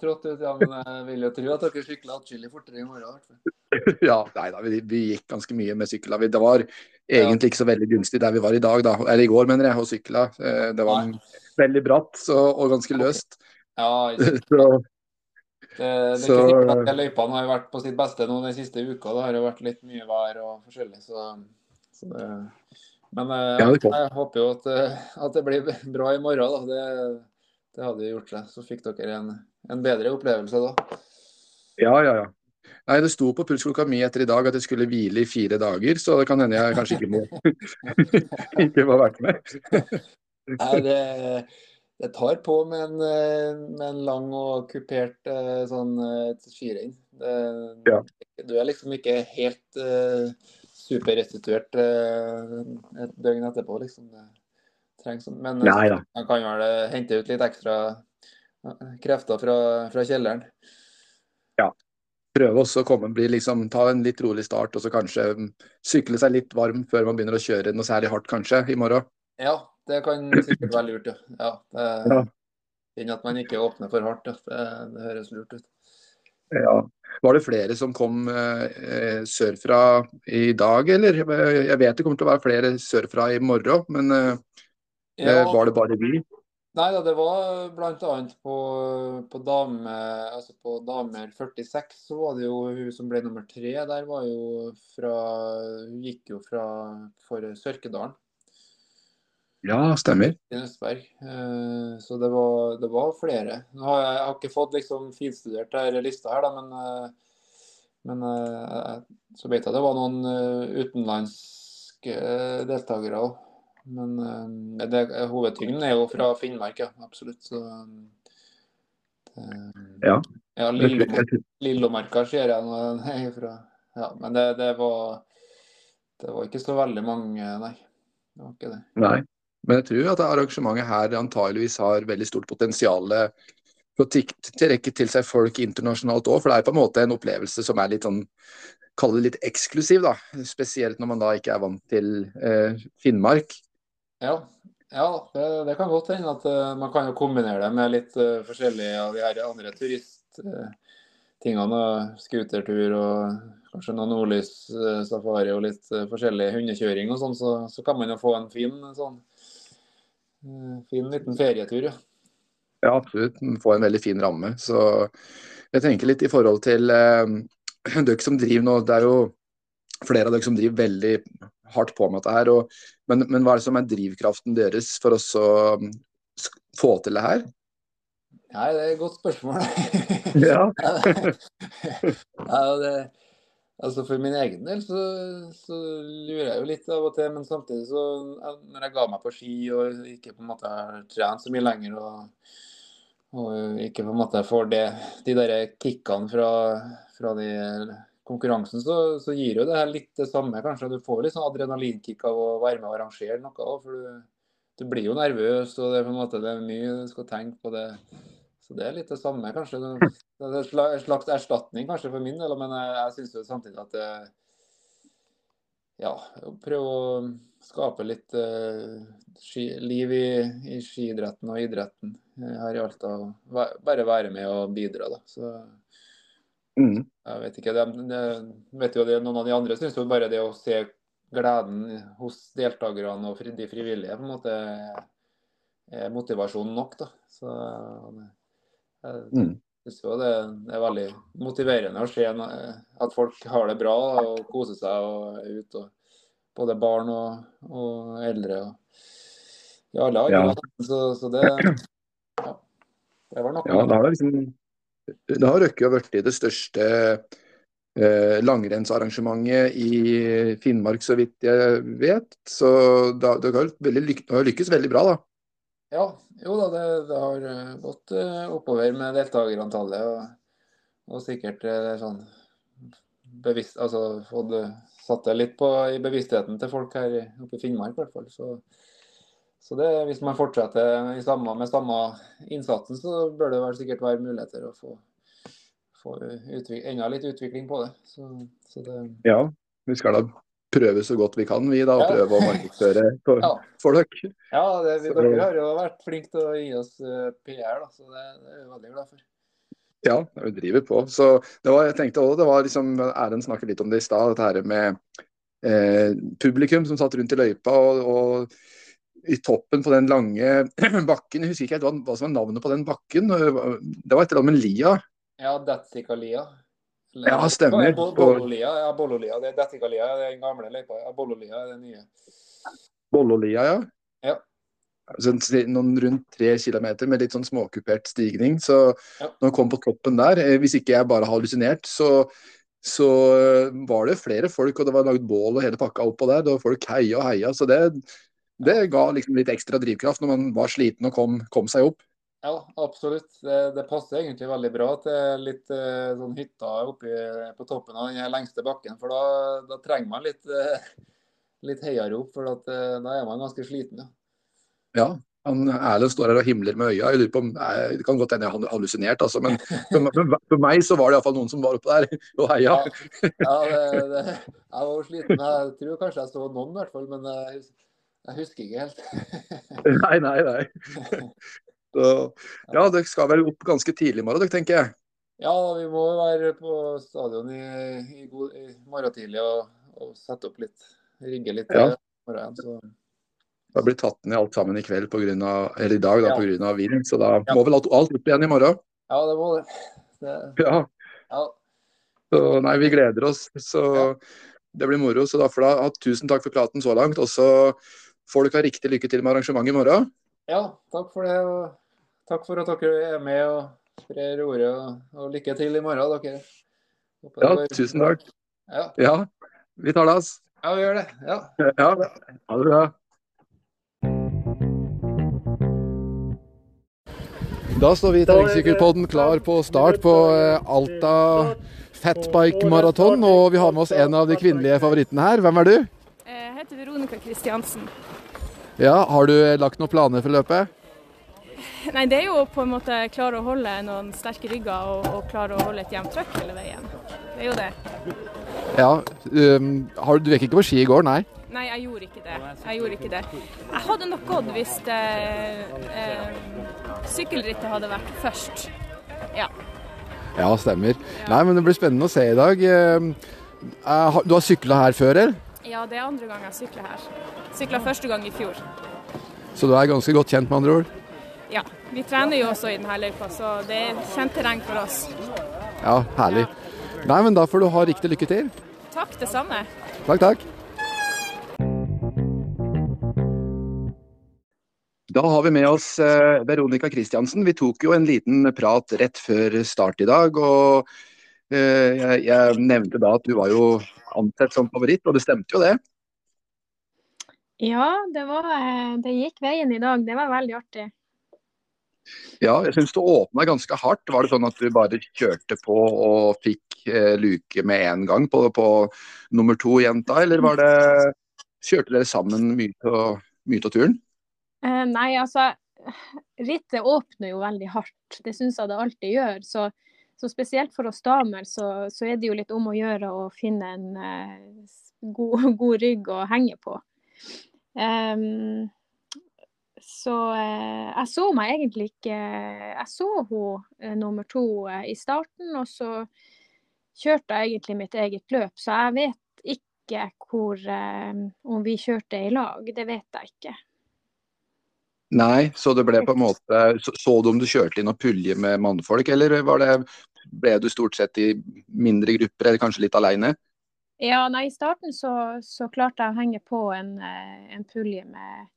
trått ut. Ja, men jeg vil jo tro at dere sykler atskillig fortere i morgen. Ja, nei da, vi, vi gikk ganske mye med sykla. Det var egentlig ikke så veldig gunstig der vi var i dag, da. Eller i går, mener jeg, og sykla. Eh, det var nei. veldig bratt så, og ganske løst. Ja, så, det, det så, løypene har vært på sitt beste nå den siste uka. Det har jo vært litt mye vær og forskjellig. Så, så det, men eh, ja, jeg håper jo at, eh, at, det blir bra i morgen. Da. Det, det hadde gjort seg. Så fikk dere en, en bedre opplevelse da. Ja, ja, ja. Nei, Det sto på pulsklokka mi etter i dag at jeg skulle hvile i fire dager, så det kan hende jeg kanskje ikke må, ikke må vært med. Nei, det, det, tar på med en, med en lang og kupert eh, sånn skirenn. Ja. Du er liksom ikke helt uh, superrestituert uh, et døgn etterpå, liksom. Trengs. Men Nei, man kan vel hente ut litt ekstra krefter fra, fra kjelleren. Ja. Prøve også å komme, bli liksom, ta en litt rolig start og så kanskje sykle seg litt varm før man begynner å kjøre noe særlig hardt kanskje i morgen. Ja, det kan sikkert være lurt. Ja. ja det, ja. At man ikke åpner for hardt. Ja. Det, det høres lurt ut. Ja. Var det flere som kom eh, sørfra i dag, eller? Jeg vet det kommer til å være flere sørfra i morgen, men eh, ja. Var det bare vi? Nei da, det var bl.a. På, på, dame, altså på damer 46 så var det jo hun som ble nummer tre. Der var jo fra Hun gikk jo fra for Sørkedalen. Ja, stemmer. Eh, så det var, det var flere. Nå har jeg, jeg har ikke fått liksom finstudert denne lista her, da, men, eh, men eh, så vet jeg det var noen utenlandske deltakere òg. Men uh, det, hovedtyngden er jo fra Finnmark, ja. Absolutt. Så, det, ja. ja Lillomarka ser jeg nå fra. Ja, men det, det, var, det var ikke så veldig mange, nei. Det var ikke det. Nei. Men jeg tror at arrangementet her antageligvis har veldig stort potensial for å trekke til seg folk internasjonalt òg. For det er på en måte en opplevelse som er litt sånn kalle det litt eksklusiv, da. Spesielt når man da ikke er vant til eh, Finnmark. Ja, ja det, det, kan godt hende at uh, man kan jo kombinere det med litt uh, forskjellige av de her andre turisttingene. Uh, Scootertur og kanskje noe nordlyssafari og litt uh, forskjellig hundekjøring og sånn, så, så, kan man jo få en fin sånn fin liten ferietur, ja. Ja, absolutt. Få en veldig fin ramme. Så jeg tenker litt i forhold til dere som driver nå. Det er jo flere av dere som driver veldig hardt på med dette her. Og, men, men, hva er det som er drivkraften deres for å um, få til det her? Nei, det er et godt spørsmål. ja. ja det, altså For min egen del så, så, lurer jeg jo litt av og til, men samtidig så Når jeg ga meg på ski og ikke på en måte har trent så mye lenger og, og ikke på en måte får det, de der kickene fra, fra de konkurransen så, så, gir jo det her litt det samme, kanskje. Du får litt sånn adrenalinkick av å være med og arrangere noe. For du, du, blir jo nervøs, og det er på en måte det er mye du skal tenke på. det. Så det er litt det samme, kanskje. Det er en slags erstatning kanskje for min del, men jeg, jeg syns jo samtidig at det Ja, prøve å skape litt uh, ski, liv i, i skiidretten og idretten her i Alta. Bare være med og bidra, da. Så Mm. Jeg vet ikke, det, vet jo det, Noen av de andre syns jo bare det å se gleden hos deltakerne og de frivillige på en måte er motivasjon nok. da. Så jeg mm. syns jo det, er veldig motiverende å se at folk har det bra og koser seg og er ute. Både barn og, og eldre. og i alle aldre. Ja. Så, så, det, ja, det var noe. Ja, da har det liksom det har Røkke blitt det største eh, langrennsarrangementet i Finnmark, så vidt jeg vet. Så da, det har, lyk har lykkes veldig bra, da. Ja, jo da, det, det har eh, gått uh, oppover med deltakerantallet. Og, og sikkert uh, sånn bevisst, altså fått satt det litt på i bevisstheten til folk her oppe i Finnmark, i hvert fall. Så, så det, hvis man fortsetter samme, med samme innsatsen, så bør det vel sikkert være muligheter å få, få enda litt utvikling på det. Så, så det ja. vi skal da prøve så godt vi kan, vi da, og prøve å markedsføre for, Ja. for dere. Ja, det, vi, dere har jo vært flinke til å gi oss eh, PR, da, så det, det er vi veldig glad for. Ja, vi driver på. Så det var, jeg tenkte også, det var liksom, Erlend snakket litt om det i stad, dette her med eh, publikum som satt rundt i løypa. og, og i toppen på den lange bakken, jeg husker ikke helt hva, hva som var navnet på den bakken. Det var et eller annet med Lia. Ja, Datsikalia. Ja, stemmer. Bo- Bollolia, ja, Bollolia. Det er Datsikalia, det er den gamle løypa. Ja, Bollolia er den nye. Bollolia, ja. Ja. Så noen rundt tre kilometer med litt sånn småkupert stigning. Så Ja. når jeg kom på toppen der, eh, hvis ikke jeg bare har hallusinert, så, så eh, var det flere folk, og det var lagd bål og hele pakka oppå der. Det var folk heia og heia. Så det, det ga liksom litt ekstra drivkraft når man var sliten og kom, kom seg opp. Ja, absolutt. Det, det passer egentlig veldig bra til litt eh, sånn hytta oppe på toppen av den lengste bakken. For da, da trenger man litt, eh, litt heiarop, for at, eh, da er man ganske sliten. Ja. Ja. Han Erlend står her og himler med øya. Jeg lurer på om, Det kan godt hende jeg har hallusinert, altså, men for, for meg så var det iallfall noen som var oppe der og heia. Ja, ja det, det, jeg var sliten. Jeg tror kanskje jeg så noen, i hvert fall. Men jeg, husker ikke helt. Nei, nei, nei. Så, ja, dere skal vel opp ganske tidlig i morgen, dere, tenker jeg. Ja, vi må være på stadion i, i, god, i morgen tidlig og, og sette opp litt. Rigge litt. Ja. Morgen, morgenen, så. Det blir tatt ned alt sammen i kveld på grunn av, eller i dag da, Ja. pga. vind. Så da Ja. må vel alt, alt opp igjen i morgen. Ja, det må det. det Ja, ja. så nei, vi gleder oss. Så det blir moro. Så da derfor da, tusen takk for praten så langt. Og så får dere ha riktig lykke til med arrangementet i morgen. ja, takk for det. Og takk for at dere er med og sprer ordet. Og, og lykke til i morgen, dere. Håper Ja, tusen takk. Ja, Ja, vi tar det, ass. ja vi gjør det. Ja. Ja, ha det bra. Da står vi i Terrengsykkelpodden klar på start på eh, Alta Fatbike Maraton, og vi har med oss en av de kvinnelige favorittene her. Hvem er du? Jeg heter Veronica Kristiansen. Ja, Har du lagt noen planer for løpet? Nei, det er jo på en måte klare å holde noen sterke rygger og, og klare å holde et jevnt trøkk hele veien. Det er jo det. Ja, um, har, Du gikk ikke på ski i går, nei? Nei, jeg gjorde ikke det. Jeg gjorde ikke det. Jeg hadde nok gått hvis det, eh, sykkelrittet hadde vært først. Ja. Ja, stemmer. Nei, men Det blir spennende å se i dag. Eh, har- Du har sykla her før, eller? Ja, det er andre gang jeg sykler her. Sykla første gang i fjor. Så du er ganske godt kjent, med andre ord? Ja. Vi trener jo også i denne løypa, så det er kjent terreng for oss. Ja, herlig. Nei, men Da får du ha riktig lykke til. Takk, det samme. Takk, takk. Da har vi med oss eh, Veronica Christiansen. Vi tok jo en liten prat rett før start i dag. og eh, jeg, jeg nevnte da at du var jo ansett som favoritt, og det stemte jo det. Ja, det, var, eh, det gikk veien i dag. Det var veldig artig. Ja, jeg syns du åpna ganske hardt. Var det sånn at du bare kjørte på og fikk eh, luke med en gang på, på nummer to-jenta, eller var det Kjørte dere sammen mye av turen? Eh, nei, altså Rittet åpner jo veldig hardt. Det syns jeg det alltid gjør. Så, så spesielt for oss damer, så, så er det jo litt om å gjøre å finne en eh, god, god rygg å henge på. Um, så eh, jeg så meg egentlig ikke Jeg så hun eh, nummer to eh, i starten, og så kjørte jeg egentlig mitt eget løp. Så jeg vet ikke hvor eh, Om vi kjørte i lag, det vet jeg ikke. Nei, så det ble på en måte Så, så du om du kjørte inn og pulje med mannfolk, eller var det, ble du stort sett i mindre grupper, eller kanskje litt alene? Ja, nei, I starten så, så klarte jeg å henge på en, eh, en pulje med,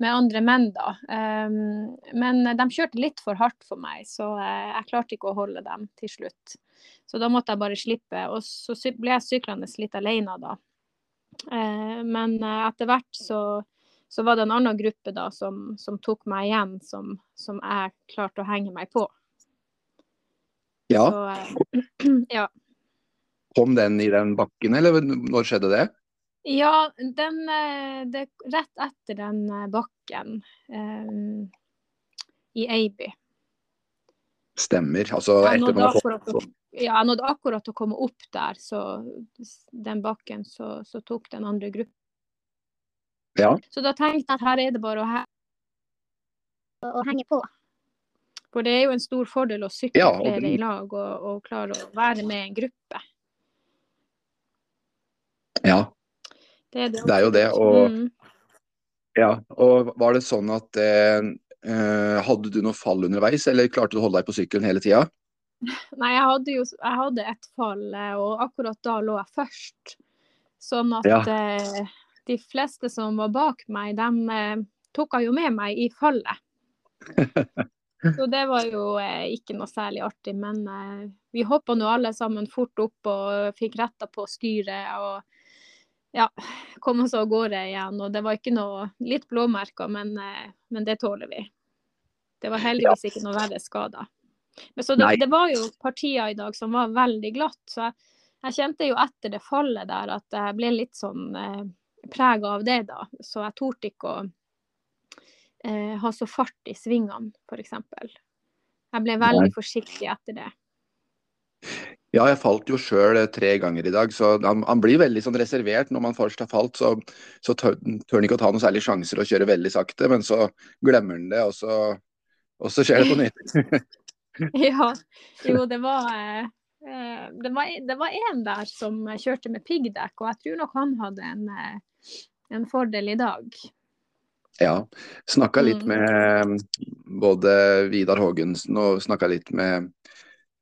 med andre menn, da. Um, men de kjørte litt for hardt for meg, så eh, jeg klarte ikke å holde dem til slutt. Så da måtte jeg bare slippe. Og så ble jeg syklende litt alene da. Uh, men eh, etter hvert så, så var det en annen gruppe da som, som tok meg igjen, som, som jeg klarte å henge meg på. Ja, Så eh, ja. Kom den i den bakken, eller når skjedde det? Ja, den, eh, det, rett etter den eh, bakken eh, i Eiby. Stemmer. Altså etter man har fått ja, jeg nådde akkurat å komme opp der, så den bakken, så, så tok den andre gruppen. Ja. Så da tenkte jeg at her er det bare å, he å henge på. For det er jo en stor fordel å sykle Ja, og flere det- i lag og, og klare å være med en gruppe. Ja. Det er, det Det er jo det, og- Mm. ja. Og var det sånn at eh, eh, Hadde du noe fall underveis, eller klarte du å holde deg på sykkelen hele tida? Nei, jeg hadde jo jeg hadde et fall, eh, og akkurat da lå jeg først. Sånn at Ja. eh, de fleste som var bak meg, de eh, tok jeg jo med meg i fallet. Så det var jo eh, ikke noe særlig artig, men eh, vi hoppa nå alle sammen fort opp og fikk retta på styret og ja, kom oss av gårde igjen. Og det var ikke noe Litt blåmerker, men, men det tåler vi. Det var heldigvis ikke noe verre skader. Men så det, det var jo partier i dag som var veldig glatt, så jeg, jeg kjente jo etter det fallet der at jeg ble litt sånn eh, prega av det, da. Så jeg torde ikke å eh, ha så fart i svingene, f.eks. Jeg ble veldig Nei. forsiktig etter det. Ja, jeg falt jo sjøl tre ganger i dag, så han, han blir veldig sånn reservert når man først har falt. Så, så tør tør han ikke å ta noen særlige sjanser og kjøre veldig sakte, men så glemmer han det, og så, og så skjer det på nytt. Ja, jo, det var eh, eh, det var, det var en der som kjørte med piggdekk, og jeg tror nok han hadde en, eh, en fordel i dag. Ja. Snakka litt Mm. med både Vidar Haagensen og snakka litt med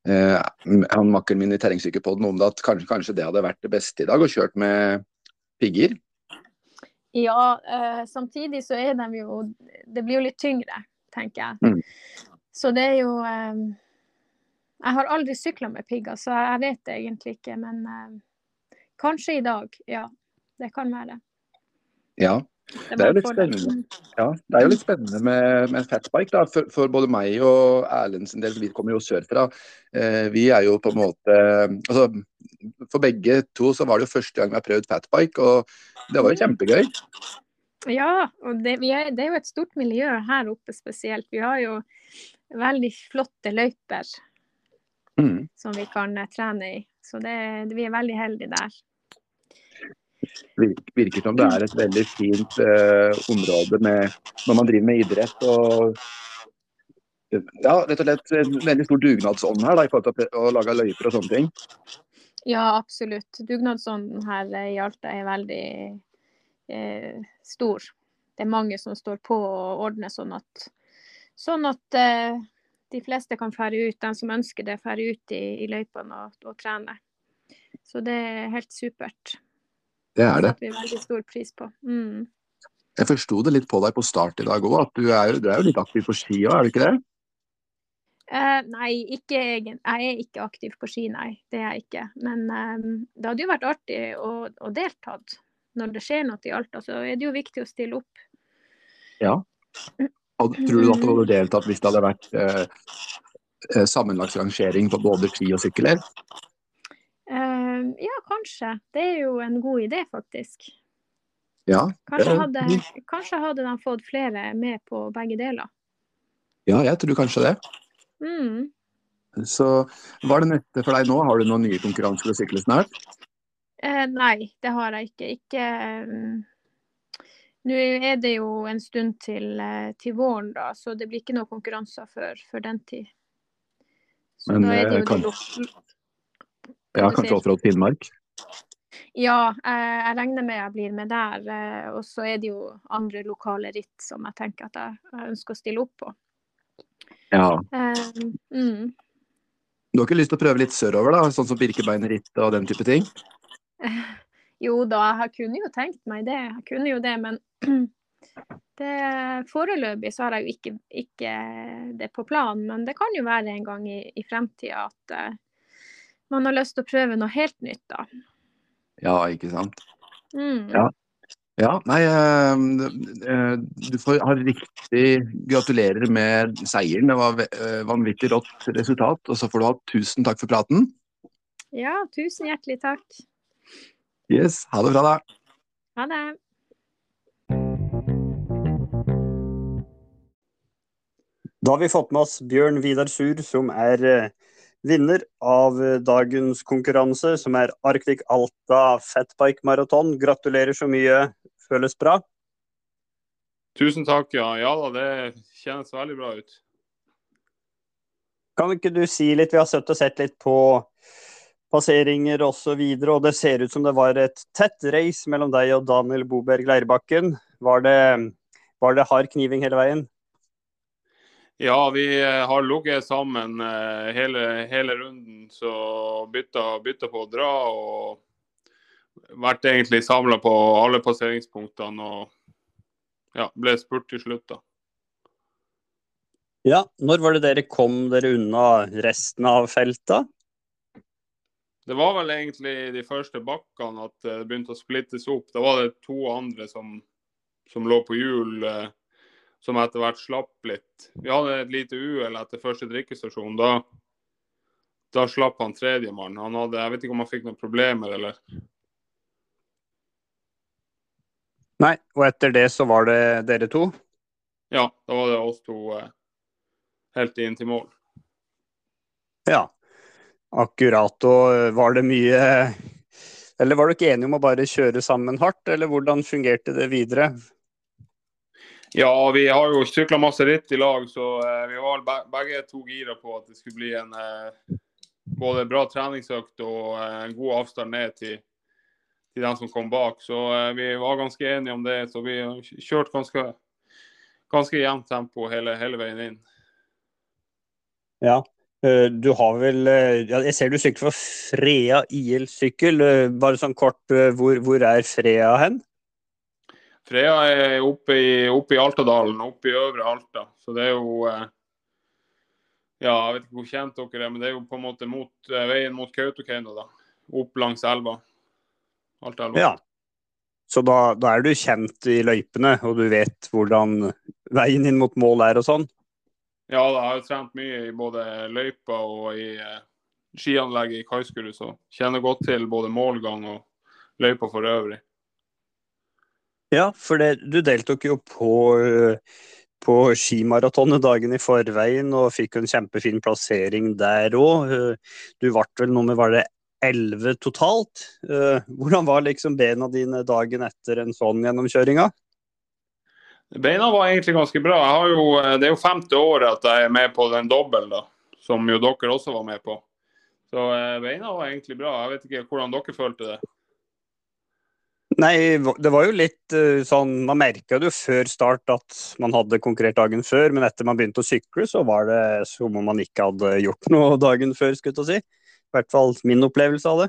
eh, han makkeren min i Terrengsykepodden om det, at kanskje, kanskje det hadde vært det beste i dag, å kjørt med pigger. Ja, eh, samtidig så er de jo Det blir jo litt tyngre, tenker jeg. Mm. Så det er jo eh, Jeg har aldri sykla med pigger, så jeg vet det egentlig ikke. Men eh, kanskje i dag, ja. Det kan være. Ja. Det er jo litt spennende. ja. Det er jo litt spennende med, med fatbike, da. For, for både meg og Erlend sin del, vi kommer jo sørfra. Eh, vi er jo på en måte Altså, for begge to så var det jo første gang vi har prøvd fatbike, og det var jo kjempegøy. Ja, og det, vi er, det er jo et stort miljø her oppe spesielt. Vi har jo veldig flotte løyper Mm. som vi kan eh, trene i. Så det, vi er veldig heldige der. Virker, som det er et veldig fint eh, område med, når man driver med idrett og ja, rett og slett en veldig stor dugnadsånd her da, i forhold til å lage løyper og sånne ting. Ja, absolutt. Dugnadsånden her i Alta er veldig eh, stor. Det er mange som står på og ordner sånn at, sånn at eh, de fleste kan fære ut, de som ønsker det, fære ut i, i løypene og, og trene. Så det er helt supert. Det er det. setter vi veldig stor pris på. Mm. Jeg forsto det litt på deg på start i dag òg, at du er, du er jo litt aktiv på ski òg, er du ikke det? Uh, nei, ikke jeg er ikke aktiv på ski, nei. Det er jeg ikke. Men um, det hadde jo vært artig å, å delta. Når det skjer noe i Alta, så er det jo viktig å stille opp. Ja. Og tror du at du hadde deltatt hvis det hadde vært eh, sammenlagt rangering på både ski og sykkel? Eh, ja, kanskje. Det er jo en god idé, faktisk. Ja, Kanskje hadde, kanskje hadde de fått flere med på begge deler. ja, jeg tror kanskje det. Mm. Så hva er det neste for deg nå? Har du noen nye konkurranser å sykle snart? Eh, nei, det har jeg ikke. ikke um... Nå er det jo en stund til, eh, til våren, da, så det blir ikke noen konkurranser før, før den tid. Så Men, da er det eh, jo kan- Ja, kanskje offroad Finnmark? Ja, jeg, jeg regner med jeg blir med der. eh, Og så er det jo andre lokale ritt som jeg tenker at jeg, ønsker å stille opp på. Ja. Um, mm. Du har ikke lyst til å prøve litt sørover, da? Sånn som Birkebeinerritt og den type ting? Jo da, jeg kunne jo tenkt meg det. Jeg kunne jo det, men det, foreløpig så har jeg jo ikke, ikke det på planen. Men det kan jo være en gang i, i fremtida at eh, man har lyst til å prøve noe helt nytt, da. Ja, ikke sant. Mm. Ja. Ja, nei, eh, eh, du får ha riktig gratulerer med seieren. Det var eh, vanvittig rått resultat. Og så får du ha tusen takk for praten. ja, tusen hjertelig takk. Yes, ha det bra, da. Ha det. Da har vi fått med oss Bjørn Vidar Sur, som er eh, vinner av eh, dagens konkurranse, som er Arctic Alta Fatbike Marathon. Gratulerer så mye. Føles bra? Tusen takk, ja. Ja da, det kjennes veldig bra ut. Kan ikke du si litt, vi har sett og sett litt på passeringer osv., og, så og det ser ut som det var et tett race mellom deg og Daniel Boberg Leirbakken. Var det, var det hard kniving hele veien? Ja, vi eh, har ligget sammen eh, hele, hele, runden, så bytta, bytta på å dra. Og vært egentlig samla på alle passeringspunktene. Og ja, ble spurt til slutt, da. Ja, når var det dere kom dere unna resten av feltet? Det var vel egentlig de første bakkene at det begynte å splittes opp. Da var det to andre som, som lå på hjul, eh, som etter hvert slapp litt. Vi hadde et lite uhell etter første drikkestasjon. Da, da slapp han tredjemann. Han hadde, jeg vet ikke om han fikk noen problemer, eller Nei, og etter det så var det dere to? Ja, da var det oss to. Eh, helt inn til mål. Ja, akkurat. Og var det mye Eller var ikke enige om å bare kjøre sammen hardt, eller hvordan fungerte det videre? Ja, vi har jo sykla masse ritt i lag, så eh, vi var begge to gira på at det skulle bli en eh, både bra treningsøkt og eh, en god avstand ned til, til den som kom bak. Så vi var ganske enige om det. Så vi kjørte ganske, ganske jevnt tempo hele, hele veien inn. Ja. Eh, du har vel eh, Jeg ser du sykler for Frea IL-sykkel. Eh, bare sånn kort, hvor, hvor, er Frea hen? Frea er oppe i, oppe i Altadalen, oppe i Øvre Alta. Så det er jo Ja, jeg vet ikke hvor kjent dere er, men det er jo på en måte mot, veien mot Kautokeino, da. Opp langs elva. Altaelva. Ja. Så da, da, er du kjent i løypene, og du vet hvordan veien inn mot mål er og sånn? Ja, da, jeg har trent mye i både løypa og i eh, skianlegget i Kaiskuru, så kjenner godt til både målgang og løypa for øvrig. Ja, for det, du deltok jo på, på skimaratonet dagen i forveien og fikk en kjempefin plassering der òg. Du ble vel nummer var det elleve totalt. Eh, hvordan var liksom bena dine dagen etter en sånn gjennomkjøring? Beina var egentlig ganske bra. Jo, eh, det er jo femte året at jeg er med på den dobbelen. Som jo dere også var med på. Så eh, beina var egentlig bra. Jeg vet ikke hvordan dere følte det. Nei, det var jo litt uh, sånn Man merka det jo før start at man hadde konkurrert dagen før, men etter man begynte å sykle, så var det som om man ikke hadde gjort noe dagen før, skulle jeg si. I hvert fall min opplevelse av det.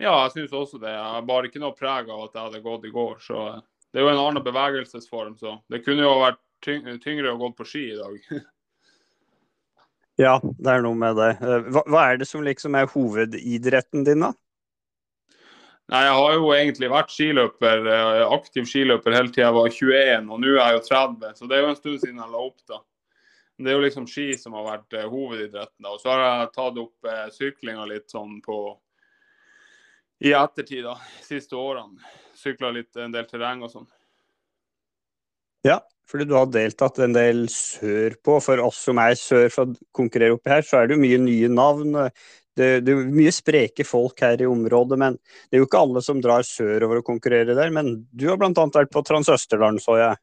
Ja, jeg syns også det. Jeg bar ikke noe preg av at jeg hadde gått i går, så det er jo en annen bevegelsesform, så det kunne jo vært tyngre å gå på ski i dag. ja, det er noe med det. Eh, hva, hva, er det som liksom er hovedidretten din, da? Nei, Jeg har jo egentlig vært skiløper, eh, aktiv skiløper helt til jeg var 21, og nå er jeg jo 30. Så det er jo en stund siden jeg la opp, da. Det er jo liksom ski som har vært uh, hovedidretten. da. Og så har jeg tatt opp uh, syklinga litt sånn på i ettertid, da. Siste årene sykla litt en del terreng og sånn. Ja, fordi du har deltatt en del sørpå. For oss som er sør for å konkurrere oppi her, så er det jo mye nye navn. Det, det er mye spreke folk her i området, men det er jo ikke alle som drar sørover og konkurrerer der. Men du har bl.a. vært på Transøsterdalen, så jeg.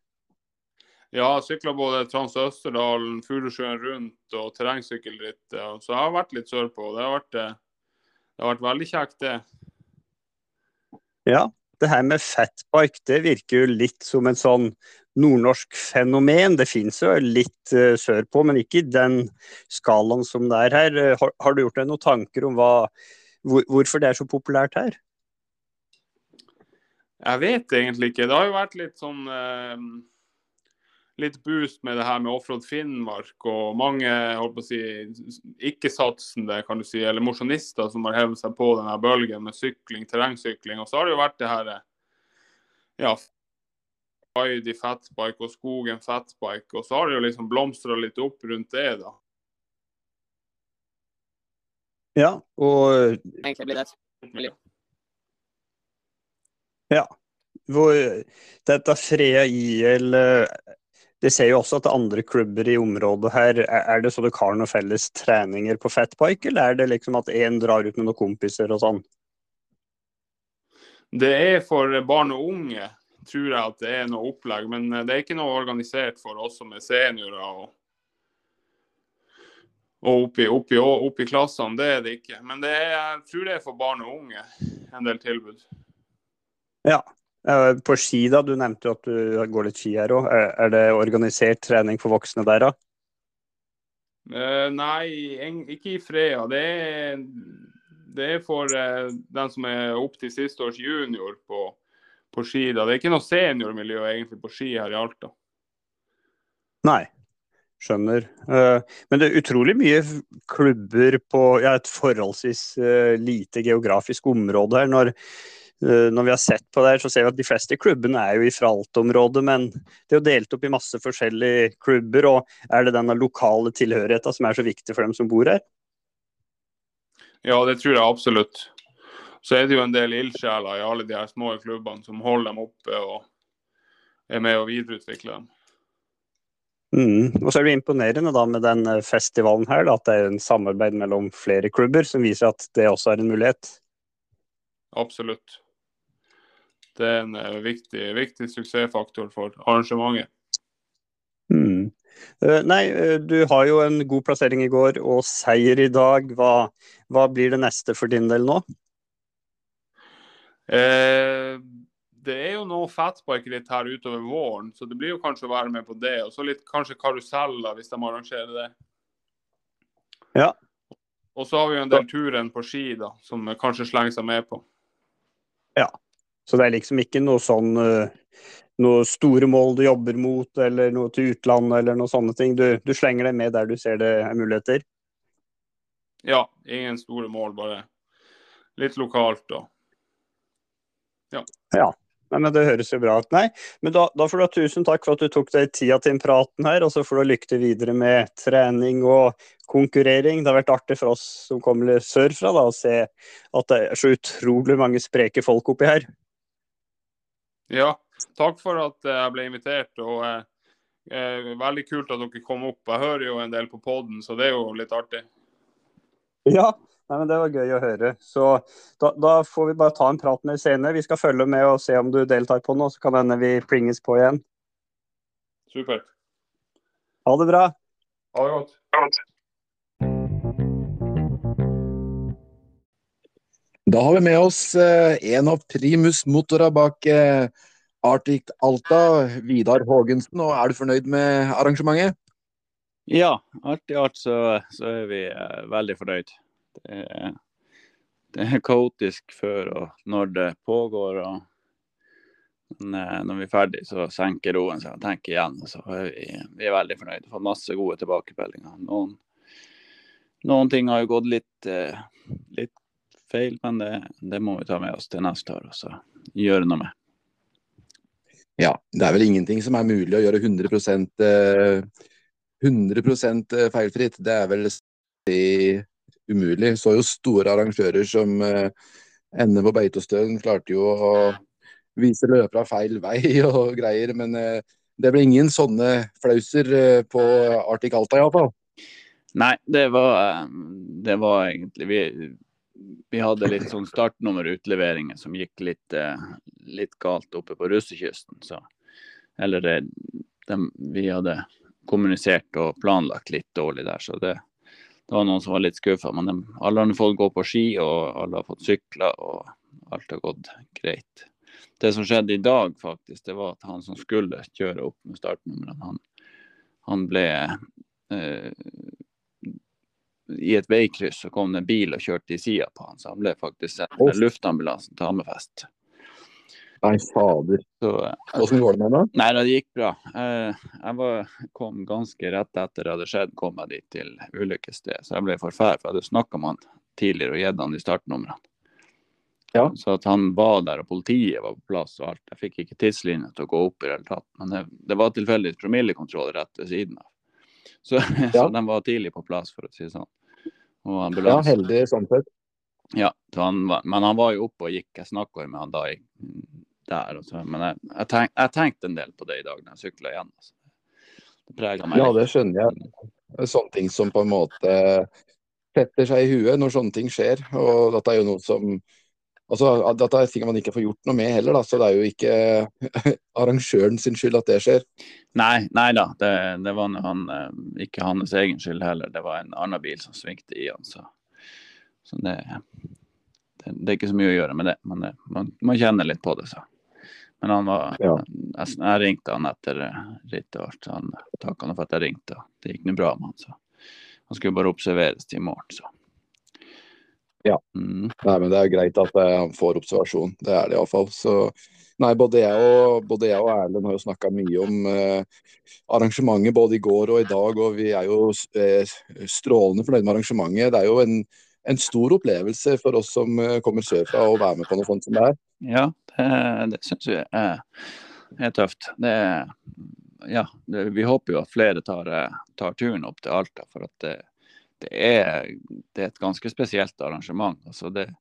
Ja, jeg sykla både Transøsterdalen, Furusjøen rundt og terrengsykkelritt. Så jeg har vært litt sørpå. Det har vært, det har vært veldig kjekt, det. Ja, det her med fatbike det virker jo litt som en sånn nordnorsk fenomen. Det finnes jo litt uh, sørpå, men ikke i den skalaen som det er her. Eh, har, har du gjort deg noen tanker om hva, hvor, hvorfor det er så populært her? Jeg vet egentlig ikke. Det har jo vært litt sånn uh, litt boost med det her med Offroad Finnmark og mange holdt på å si, ikke-satsende kan du si, eller mosjonister som har hevet seg på denne bølgen med sykling, terrengsykling. Og så har det jo vært det her ja, Heidi fatbike og Skogen fatbike. Og så har det jo liksom blomstra litt opp rundt det, da. Ja, og Egentlig blir det et miljø. Ja. Hvor, dette Frea IL det ser jo også at det er andre klubber i området her. Er det så du har noen felles treninger på fatbike, eller er det liksom at én drar ut med noen kompiser og sånn? Det er for barn og unge, tror jeg at det er noe opplegg. Men det er ikke noe organisert for oss som er seniorer. og og oppi, oppi, oppi klassene, det er det ikke. Men det er, jeg tror det er for barn og unge en del tilbud. Ja. På ski, da. Du nevnte jo at du går litt ski her òg. Er det organisert trening for voksne der, da? Nei, ikke i Freia. Det er, det er for den som er opp til siste års junior på, på ski. da. Det er ikke noe seniormiljø egentlig på ski her i Alta. Nei. Skjønner. Eh, men det er utrolig mye klubber på ja, et forholdsvis eh, lite geografisk område her. Når, eh, når, vi har sett på det her, så ser vi at de fleste klubbene er jo i Alta-området, men det er jo delt opp i masse forskjellige klubber. og Er det denne lokale tilhørigheten som er så viktig for dem som bor her? Ja, det tror jeg absolutt. Så er det jo en del ildsjeler i alle de her små klubbene som holder dem oppe og er med å videreutvikle dem. Mm. Og så er det imponerende da med den eh, festivalen her, da, at det er en samarbeid mellom flere klubber, som viser at det også er en mulighet. Absolutt. Det er en uh, viktig, viktig, suksessfaktor for arrangementet. Mm. Uh, nei, du har jo en god plassering i går og seier i dag. Hva, hva blir det neste for din del nå? Eh, det er jo noe fatbike litt her utover våren, så det blir jo kanskje å være med på det. Og så litt kanskje karuseller, hvis de arrangerer det. Ja. Og så har vi jo en del turen på ski, da, som kanskje slenger seg med på. Ja. Så det er liksom ikke noe sånn uh, noe store mål du jobber mot, eller noe til utlandet, eller noe sånne ting. Du, du slenger det med der du ser det er muligheter? Ja, ingen store mål, bare litt lokalt og ja. ja. Nei, men Det høres jo bra ut. Nei, men da, da, får du ha tusen takk for at du tok deg tida til praten her, og så får du lykke til videre med trening og konkurrering. Det har vært artig for oss som kommer sørfra da, å se at det er så utrolig mange spreke folk oppi her. Ja, takk for at jeg ble invitert. og eh, eh, Veldig kult at dere kom opp. Jeg hører jo en del på poden, så det er jo litt artig. Ja, Nei, men Det var gøy å høre. Så da, da, får vi bare ta en prat med senere. Vi skal følge med og se om du deltar på noe, så kan hende vi plinges på igjen. Supert. Ha det bra. Ha det godt. Da har vi med oss eh, en av primus motora bak eh, Arctic Alta, Vidar Haagensen. Og er du fornøyd med arrangementet? Ja, alt i alt så, så er vi eh, veldig fornøyd. Det er, det er, kaotisk før og når det pågår. Og, men eh, når vi er ferdig, så senker roen seg og tenker igjen. Så er vi, vi er veldig fornøyd. Fått masse gode tilbakemeldinger. Noen, noen, ting har jo gått litt, eh, litt feil, men det, det, må vi ta med oss til neste år og så gjøre noe med. Ja, det er vel ingenting som er mulig å gjøre 100 eh, 100% feilfritt. Det er vel umulig. Så jo store arrangører som ender på Beitostølen klarte jo å vise løpere feil vei og greier. Men uh, det ble ingen sånne flauser på Arctic Alta iallfall. Nei, det var, det var egentlig vi, vi, hadde litt sånn startnummerutleveringer som gikk litt, litt galt oppe på russekysten. Så, eller det, de, vi hadde kommunisert og planlagt litt dårlig der. Så det, det var noen som var litt skuffa. Men de, alle har fått gå på ski, og alle har fått sykla, og alt har gått greit. Det som skjedde i dag, faktisk, det var at han som skulle kjøre opp med startnumrene, han, han ble eh, I et veikryss så kom det en bil og kjørte i sida på han, så han ble faktisk sendt med luftambulansen til Hammerfest. Nei, fader. Åssen går det med deg? Nei, det gikk bra. Eh, jeg var, kom ganske rett etter det hadde skjedd, kom jeg dit til ulykkesstedet. Så jeg ble forferdet, for jeg hadde snakka med han tidligere og gitt han de startnumrene. Ja. Så at han var der og politiet var på plass og alt. Jeg fikk ikke tidslinje til å gå opp i det hele tatt. Men det, det var tilfeldig promillekontroll rett ved siden av. Så, ja. så de var tidlig på plass, for å si det sånn. ja, heldig sånn sett. Ja, han var, men han var jo oppe og gikk. Jeg snakka med han da der. Så, men jeg, jeg, tenk, jeg, tenkte en del på det i dag når jeg sykla igjen. Altså. det preger meg. Ja, det skjønner jeg. Sånne ting som på en måte setter seg i huet når sånne ting skjer. Og dette er jo noe som Altså, Dette er ting man ikke får gjort noe med heller, da, så det er jo ikke arrangøren sin skyld at det skjer. Nei, nei da, det, det var han, eh, ikke hans egen skyld heller. Det var en annen bil som svingte i han. Så, så det, det, det, er ikke så mye å gjøre med det. Men det, man, man, kjenner litt på det, så. Men han var, ja. jeg, jeg, ringte han etter rittet vårt. Han takka for at jeg ringte. Det gikk nå bra med han. så Han skulle bare observeres til i morgen. så ja. Mm. Nei, men det er greit at eh, han får observasjon. Det er det iallfall. Så nei, både jeg og, både jeg og Erlend har jo snakka mye om eh, arrangementet både i går og i dag, og vi er jo eh, strålende fornøyd med arrangementet. Det er jo en, en stor opplevelse for oss som eh, kommer sørfra å være med på noe sånt som det er. Ja, det, det syns vi er, er, tøft. Det, ja, det, vi håper jo at flere tar, eh, tar turen opp til Alta. for at det det er, det er, et ganske spesielt arrangement. Altså det,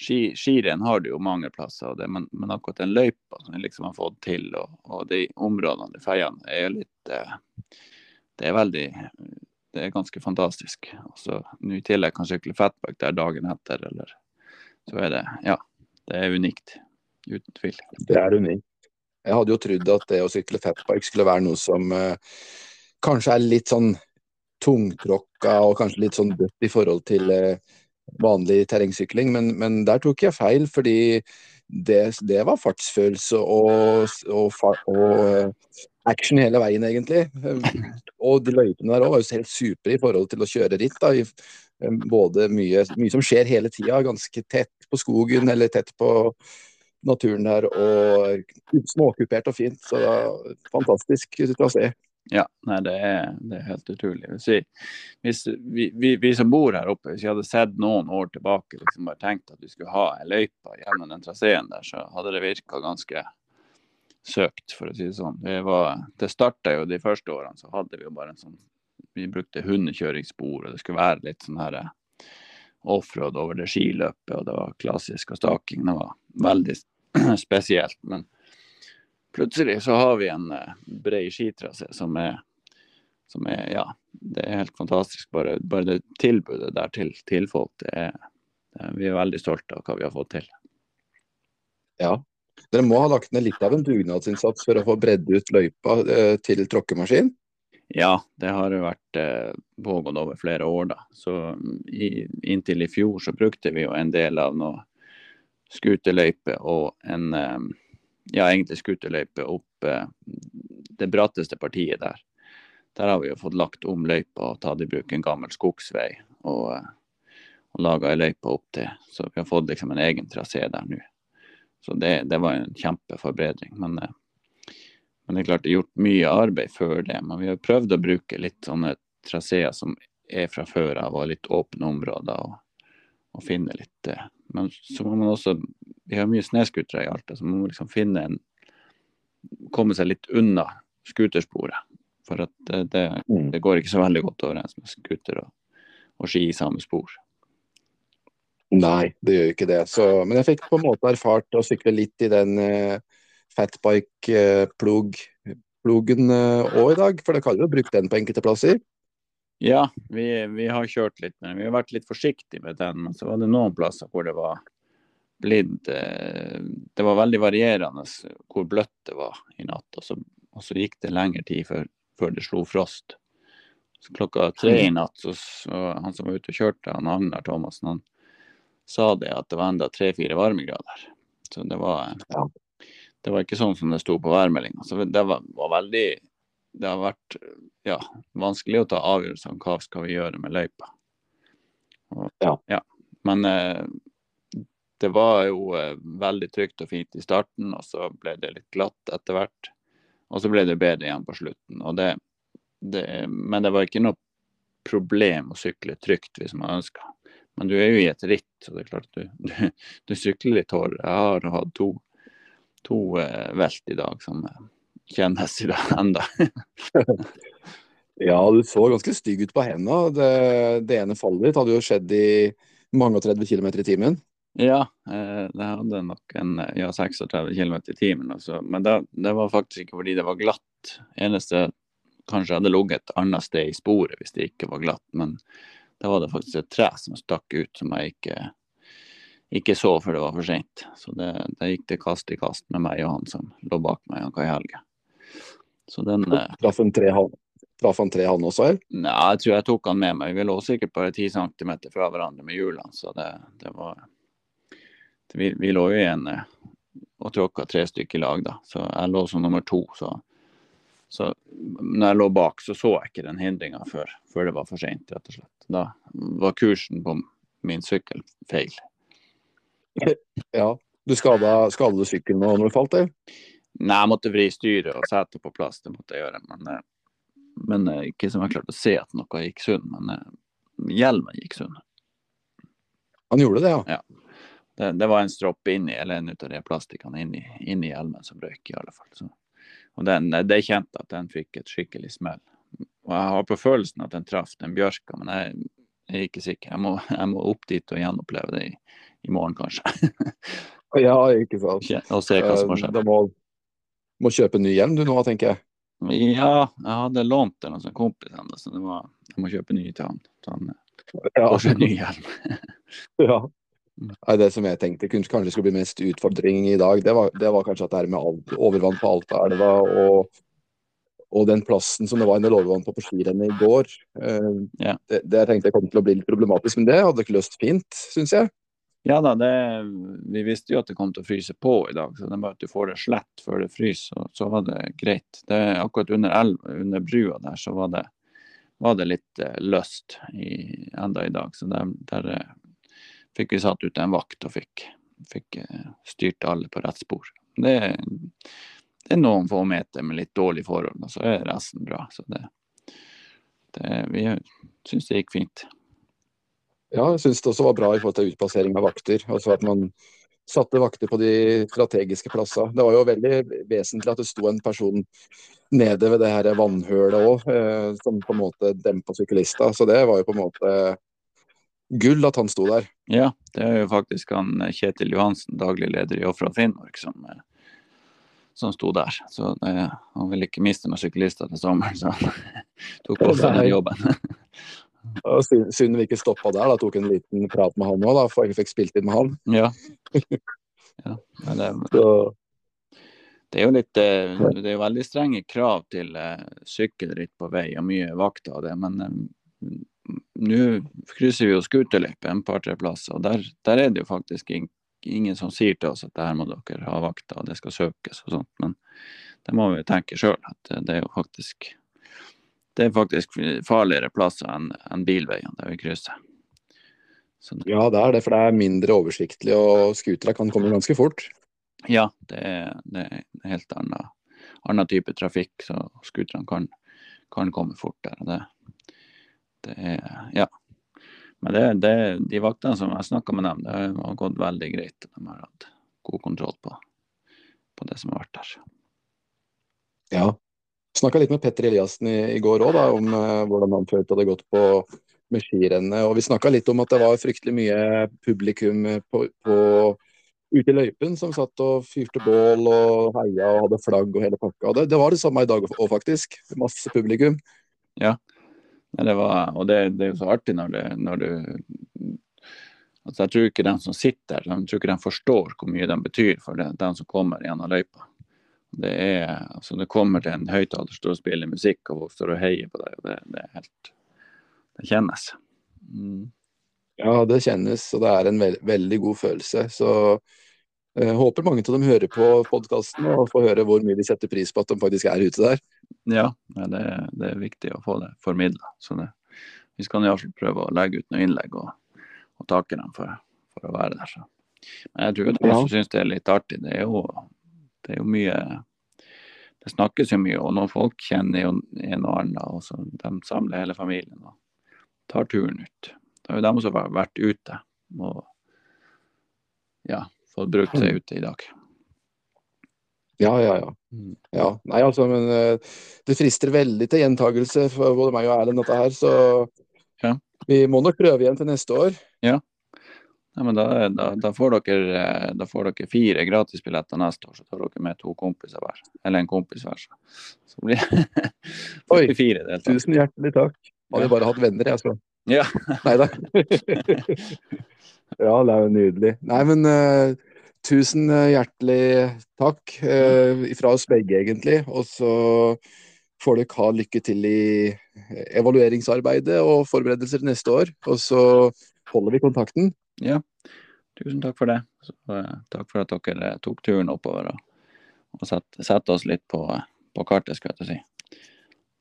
ski, skirenn har det jo mange plasser, det, men, men, akkurat den løypa som vi liksom har fått til, og, og de områdene, de feiene, er litt eh, Det er veldig Det er ganske fantastisk. Og nå i tillegg kan sykle fatbike der dagen etter, eller så er det Ja, det er unikt. Uten tvil. Det er unikt. Jeg hadde jo trodd at det å sykle fatbike skulle være noe som eh, kanskje er litt sånn tungtråkka og kanskje litt sånn dødt i forhold til eh, vanlig terrengsykling, men, men, der tok jeg feil. fordi det, det var fartsfølelse og, og, og, eh, action hele veien, egentlig. Og de løypene der òg var jo helt supre i forhold til å kjøre ritt. da, eh, både mye, mye som skjer hele tida, ganske tett på skogen eller tett på naturen der, og småkupert og fint. Så fantastisk trasé. Ja, nei, det er, det er helt utrolig. Hvis vi, vi, vi, som bor her oppe, hvis vi hadde sett noen år tilbake liksom bare tenkt at vi skulle ha ei løype gjennom den traseen der, så hadde det virka ganske søkt, for å si det sånn. Det, var, det starta jo de første årene, så hadde vi jo bare en sånn Vi brukte hundekjøringsspor, og det skulle være litt sånn her eh, offroad over det skiløpet, og det var klassisk og staking. Det var veldig spesielt. men plutselig så har vi en uh, bred skitrasé som er, som er Ja, det er helt fantastisk. Bare, bare det tilbudet der til, til folk, det er, det er, Vi er veldig stolte av hva vi har fått til. Ja. Dere må ha lagt ned litt av en dugnadsinnsats for å få bredd ut løypa eh, til tråkkemaskin? Ja, det har vært eh, pågått over flere år, da. Så i, inntil i fjor så brukte vi jo en del av noe skuterløype og en eh, ja, egentlig skuterløype opp eh, det bratteste partiet der. Der har vi jo fått lagt om løypa og tatt i bruk en gammel skogsvei og, og laga ei opp til. Så vi har fått liksom en egen trasé der nå. Så det, det, var en kjempeforbedring. Men, eh, men, det er klart det er gjort mye arbeid før det. Men vi har prøvd å bruke litt sånne traseer som er fra før av, og litt åpne områder. Og, og finne litt det. Men så må man også vi har mye snøscootere i Alta, så man må liksom finne en Komme seg litt unna scootersporet. For at det, det, mm. det, går ikke så veldig godt overens med scooter og, og, ski i samme spor. Nei, det gjør ikke det. Så, men jeg fikk på en måte erfart å sykle litt i den uh, fatbike-plogen uh, òg uh, i dag. For det kan jo bruke den på enkelte plasser? Ja, vi, vi, har kjørt litt med den. Vi har vært litt forsiktige med den. Men så var det noen plasser hvor det var blitt eh, Det var veldig varierende hvor bløtt det var i natt. Og så, og så gikk det lengre tid før, før, det slo frost. Så klokka tre i natt, så, så han som var ute og kjørte, han Agnar Thomassen, han sa det at det var enda tre-fire varmegrader. Så det var, det var ikke sånn som det sto på værmeldinga. Så det var, var, veldig Det har vært ja, vanskelig å ta avgjørelser om hva skal vi gjøre med løypa. Og, ja. ja. Men eh, det var jo eh, veldig trygt og fint i starten, og så ble det litt glatt etter hvert. Og så ble det bedre igjen på slutten. Det, det, men det var ikke noe problem å sykle trygt hvis man ønska. Men du er jo i et ritt, så det er klart du, du, du sykler litt hardere. Jeg har hatt to, to eh, velt i dag som eh, kjennes i det enda. ja, du så ganske stygg ut på hendene. Det, det ene fallet ditt hadde jo skjedd i mange og 30 km i timen. Ja, eh, det hadde nok en ja, 36 km i timen. Også. Men det, det, var faktisk ikke fordi det var glatt. Eneste kanskje hadde ligget et annet sted i sporet hvis det ikke var glatt. Men da var det faktisk et tre som stakk ut som jeg ikke, ikke så før det var for seint. Så det, det, gikk det kast i kast med meg og han som lå bak meg, han Kai Helge. Så den Traff han tre, han, traff han tre han også, eller? Nei, jeg tror jeg tok han med meg. Vi lå sikkert bare ti centimeter fra hverandre med hjulene, så det, det var vi, vi, lå jo igjen eh, og tråkka tre stykker i lag, da. Så jeg lå som nummer to. Så, så når jeg lå bak, så så jeg ikke den hindringa før, før, det var for seint, rett og slett. Da var kursen på min sykkel feil. Ja. Du skada, skada du sykkelen når du falt, eller? Nei, jeg måtte vri styret og setet på plass, det måtte jeg gjøre. Men, eh, men eh, ikke som jeg klarte å se at noe gikk sunn. Men hjelmen gikk sunn. Han gjorde det, ja? ja det, det, var en stropp inni, eller en ut av de plastikkene inni, inni hjelmen som røyk, i alle fall. Så, og den, det kjente at den fikk et skikkelig smell. Og jeg har på følelsen at den traff den bjørka, men jeg, jeg er ikke sikker. Jeg må, jeg må, opp dit og gjenoppleve det i, i morgen, kanskje. ja, ikke sant. Og se hva som har skjedd. Du må, må kjøpe ny hjelm du nå, tenker jeg. Ja, jeg hadde lånt den hos en kompis så det var, jeg må kjøpe ny til han. Så han ja. får seg ny hjelm. ja. Nei, det som jeg tenkte kanskje skulle bli mest utfordring i dag, det var, det var kanskje at det er med overvann på Altaelva og, og den plassen som det var en del overvann på på skirennet i går. Uh, ja. det, det, jeg tenkte kom til å bli litt problematisk, men det hadde ikke løst fint, syns jeg. Ja da, det, vi visste jo at det kom til å fryse på i dag, så det er bare at du får det slett før det fryser, så, så var det greit. Det, akkurat under, elva, under brua der så var det, var det litt uh, løst i, enda i dag, så der, der fikk vi satt ut en vakt og fikk, fikk eh, styrt alle på rett spor. Det, det, er noen få meter med litt dårlige forhold, og så er resten bra. Så det, det vi syns det gikk fint. Ja, jeg syns det også var bra i forhold til utplassering av vakter. Altså at man satte vakter på de strategiske plassene. Det var jo veldig vesentlig at det sto en person nede ved det her vannhølet òg, eh, som på en måte dempa syklister. Så det var jo på en måte gull at han sto der. Ja, det er jo faktisk han eh, Kjetil Johansen, daglig leder i Ofra Finnmark, som, eh, som sto der. Så det, han ville ikke miste noen syklister til sommeren, så han tok på seg den jobben. Synd vi ikke stoppa der, da tok en liten prat med han òg, for jeg fikk spilt inn med han. Ja. ja det, det, er jo litt eh, Det er jo veldig strenge krav til sykkelritt på vei, og mye vakter av det. men nå krysser vi jo skuterløype en par-tre plasser, og der, der, er det jo faktisk ingen som sier til oss at det her må dere ha vakter, og det skal søkes og sånt. Men det må vi tenke sjøl, at det er jo faktisk det er faktisk farligere plasser enn en bilveiene der vi krysser. ja, det er det, for det er mindre oversiktlig, og scootere kan komme ganske fort. Ja, det er, det er en helt annen, annen type trafikk, så scooterne kan, kan, komme fort der. og det det er Ja. Men det, det, de vaktene som jeg snakka med dem, det har gått veldig greit. De har hatt god kontroll på, på det som har vært der. Ja. Snakka litt med Petter Eliassen i, i går òg, om eh, hvordan han følte det hadde gått på med skirennet. Og vi snakka litt om at det var fryktelig mye publikum på, på ute i løypen som satt og fyrte bål og heia og hadde flagg og hele pakka. Det, det var det samme i dag òg, faktisk. Masse publikum. Ja, det var, og det, det, er jo så artig når, det, når du altså Jeg tror ikke de som sitter der, jeg tror ikke de forstår hvor mye de betyr for det, de som kommer gjennom løypa. Det er, altså det kommer til en høyttaler står og spiller musikk, og folk står og heier på deg. og Det, det er helt Det kjennes. Mm. Ja, det kjennes, og det er en ve veldig god følelse. Så jeg eh, håper mange av dem hører på podkasten og får høre hvor mye de setter pris på at de faktisk er ute der. Ja, det, det er viktig å få det formidla. Vi skal iallfall prøve å legge ut noen innlegg og, og takke dem for, for, å være der. Så. Men jeg tror de også syns det er litt artig. Det er, jo, det er jo mye Det snakkes jo mye, og noen folk kjenner jo en og annen, og så de samler hele familien og tar turen ut. Det er jo de som har vært ute. og ja, fått brukt seg ute i dag. Ja, ja, ja. Mm. ja. Nei, altså, men uh, det frister veldig til gjentagelse for både meg og Erlend, dette her. Så ja. vi må nok prøve igjen til neste år. Ja, Nei, men da, da, da, får dere, eh, da, får dere, fire gratisbilletter neste år, så tar dere med to kompiser hver. Eller en kompis hver. Så blir det fire deltakere. Tusen hjertelig takk. Hadde jeg bare hatt venner, jeg, så. Ja. Nei da. ja, det er jo nydelig. Nei, men uh, tusen hjertelig takk uh, fra oss begge, egentlig. Og så får dere ha lykke til i evalueringsarbeidet og forberedelser neste år. Og så holder vi kontakten. Ja, tusen takk for det. Så, uh, takk for at dere tok turen oppover og, og sette set oss litt på, på, kartet, skal jeg si.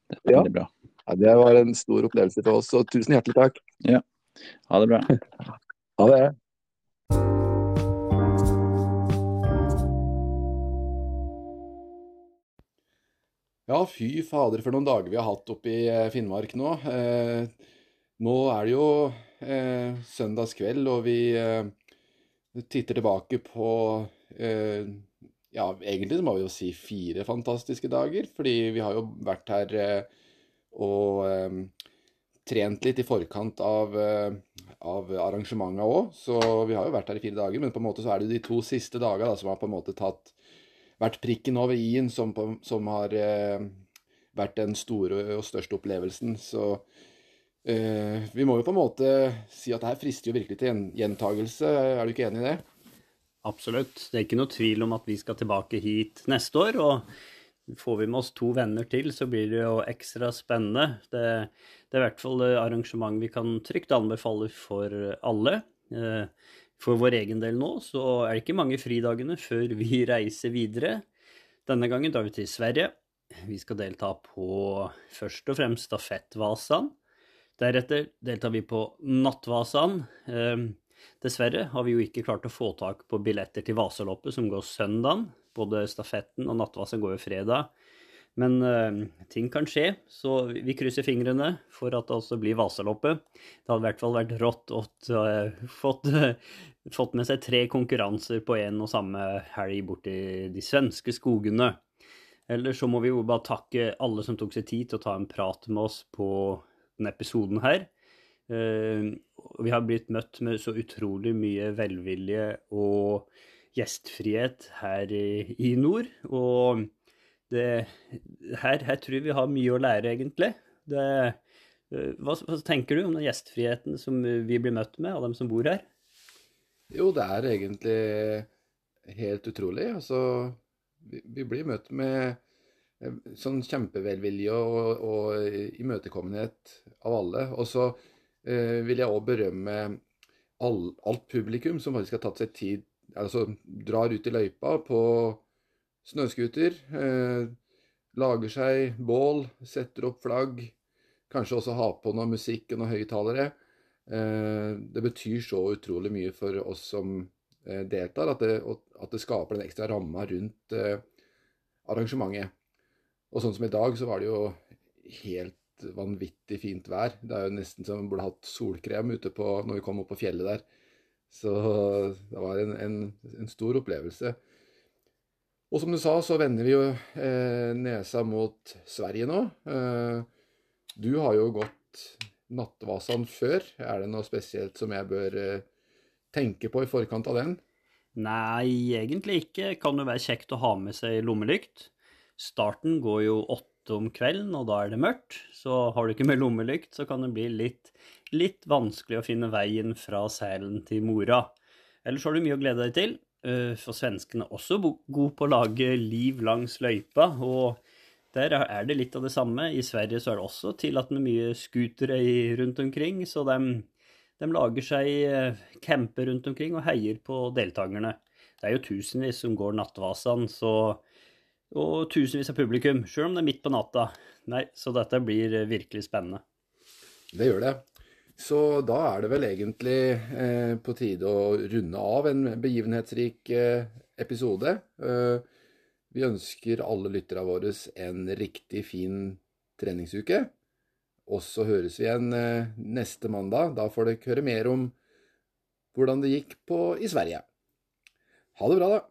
Det er veldig ja. bra. Ja, det var en stor opplevelse for oss, så tusen hjertelig takk. Ja, ha det bra. ha det. Ja, fy fader for noen dager vi har hatt oppe i eh, Finnmark nå. Eh, nå er det jo eh, søndagskveld, og vi eh, titter tilbake på eh, Ja, egentlig må vi jo si fire fantastiske dager, fordi vi har jo vært her eh, og eh, trent litt i forkant av, av arrangementa òg. Så vi har jo vært her i fire dager, men på en måte så er det jo de to siste dagene som har på en måte tatt vært prikken over i-en som, som, har vært den store og største opplevelsen. Så eh, vi må jo på en måte si at det her frister jo virkelig til gjentagelse. Er du ikke enig i det? Absolutt. Det er ikke noe tvil om at vi skal tilbake hit neste år. Og får vi med oss to venner til, så blir det jo ekstra spennende. Det, det er i hvert fall arrangement vi kan trygt anbefale for alle. Uh, for vår egen del nå så er det ikke mange fridagene før vi reiser videre. Denne gangen drar vi til Sverige. Vi skal delta på først og fremst stafettvasaen. Deretter deltar vi på Nattvasaen. Eh, dessverre har vi jo ikke klart å få tak på billetter til Vasaloppet, som går søndagen. Både stafetten og Nattvasen går jo fredag. Men uh, ting kan skje, så vi krysser fingrene for at det også blir Vasaloppet. Det hadde i hvert fall vært rått å uh, fått, fått, med seg tre konkurranser på en og samme helg borti de svenske skogene. Eller så må vi jo bare takke alle som tok seg tid til å ta en prat med oss på denne episoden her. Uh, vi har blitt møtt med så utrolig mye velvilje og gjestfrihet her i, i nord. Og det, her, her, tror jeg vi har mye å lære, egentlig. Det, uh, hva, hva, tenker du om den gjestfriheten som vi blir møtt med av dem som bor her? Jo, det er egentlig helt utrolig. Altså, vi, vi blir møtt med Eh, sånn kjempevelvilje og, og imøtekommenhet av alle. Og så eh, vil jeg òg berømme all, alt publikum som faktisk har tatt seg tid Altså drar ut i løypa på snøscooter. Eh, lager seg bål, setter opp flagg. Kanskje også ha på noe musikk og noen høyttalere. Eh, det betyr så utrolig mye for oss som eh, deltar, at det, at det, skaper den ekstra ramma rundt eh, arrangementet. Og sånn som i dag, så var det jo helt vanvittig fint vær. Det er jo nesten som vi burde hatt solkrem ute på, når vi kom opp på fjellet der. Så det var en, en, en stor opplevelse. Og som du sa, så vender vi jo eh, nesa mot Sverige nå. Eh, du har jo gått Nattvasan før. Er det noe spesielt som jeg bør eh, tenke på i forkant av den? Nei, egentlig ikke. Kan jo være kjekt å ha med seg lommelykt. Starten går jo åtte om kvelden, og da er det mørkt. Så har du ikke med lommelykt, så kan det bli litt, litt vanskelig å finne veien fra seilen til mora. Ellers har du mye å glede deg til. Eh, for svenskene også god på å lage liv langs løypa. og der er det litt av det samme. I Sverige så er det også tillatt med mye scootere rundt omkring, så de, de lager seg eh, camper rundt omkring og heier på deltakerne. Det er jo tusenvis som går Nattvasan, så og tusenvis av publikum, sjøl om det er midt på natta. Nei, så dette blir eh, virkelig spennende. Det gjør det. Så da er det vel egentlig eh, på tide å runde av en begivenhetsrik eh, episode. Eh, vi ønsker alle lytterne våre en riktig fin treningsuke. Og så høres vi igjen eh, neste mandag. Da får dere høre mer om hvordan det gikk på i Sverige. Ha det bra, da.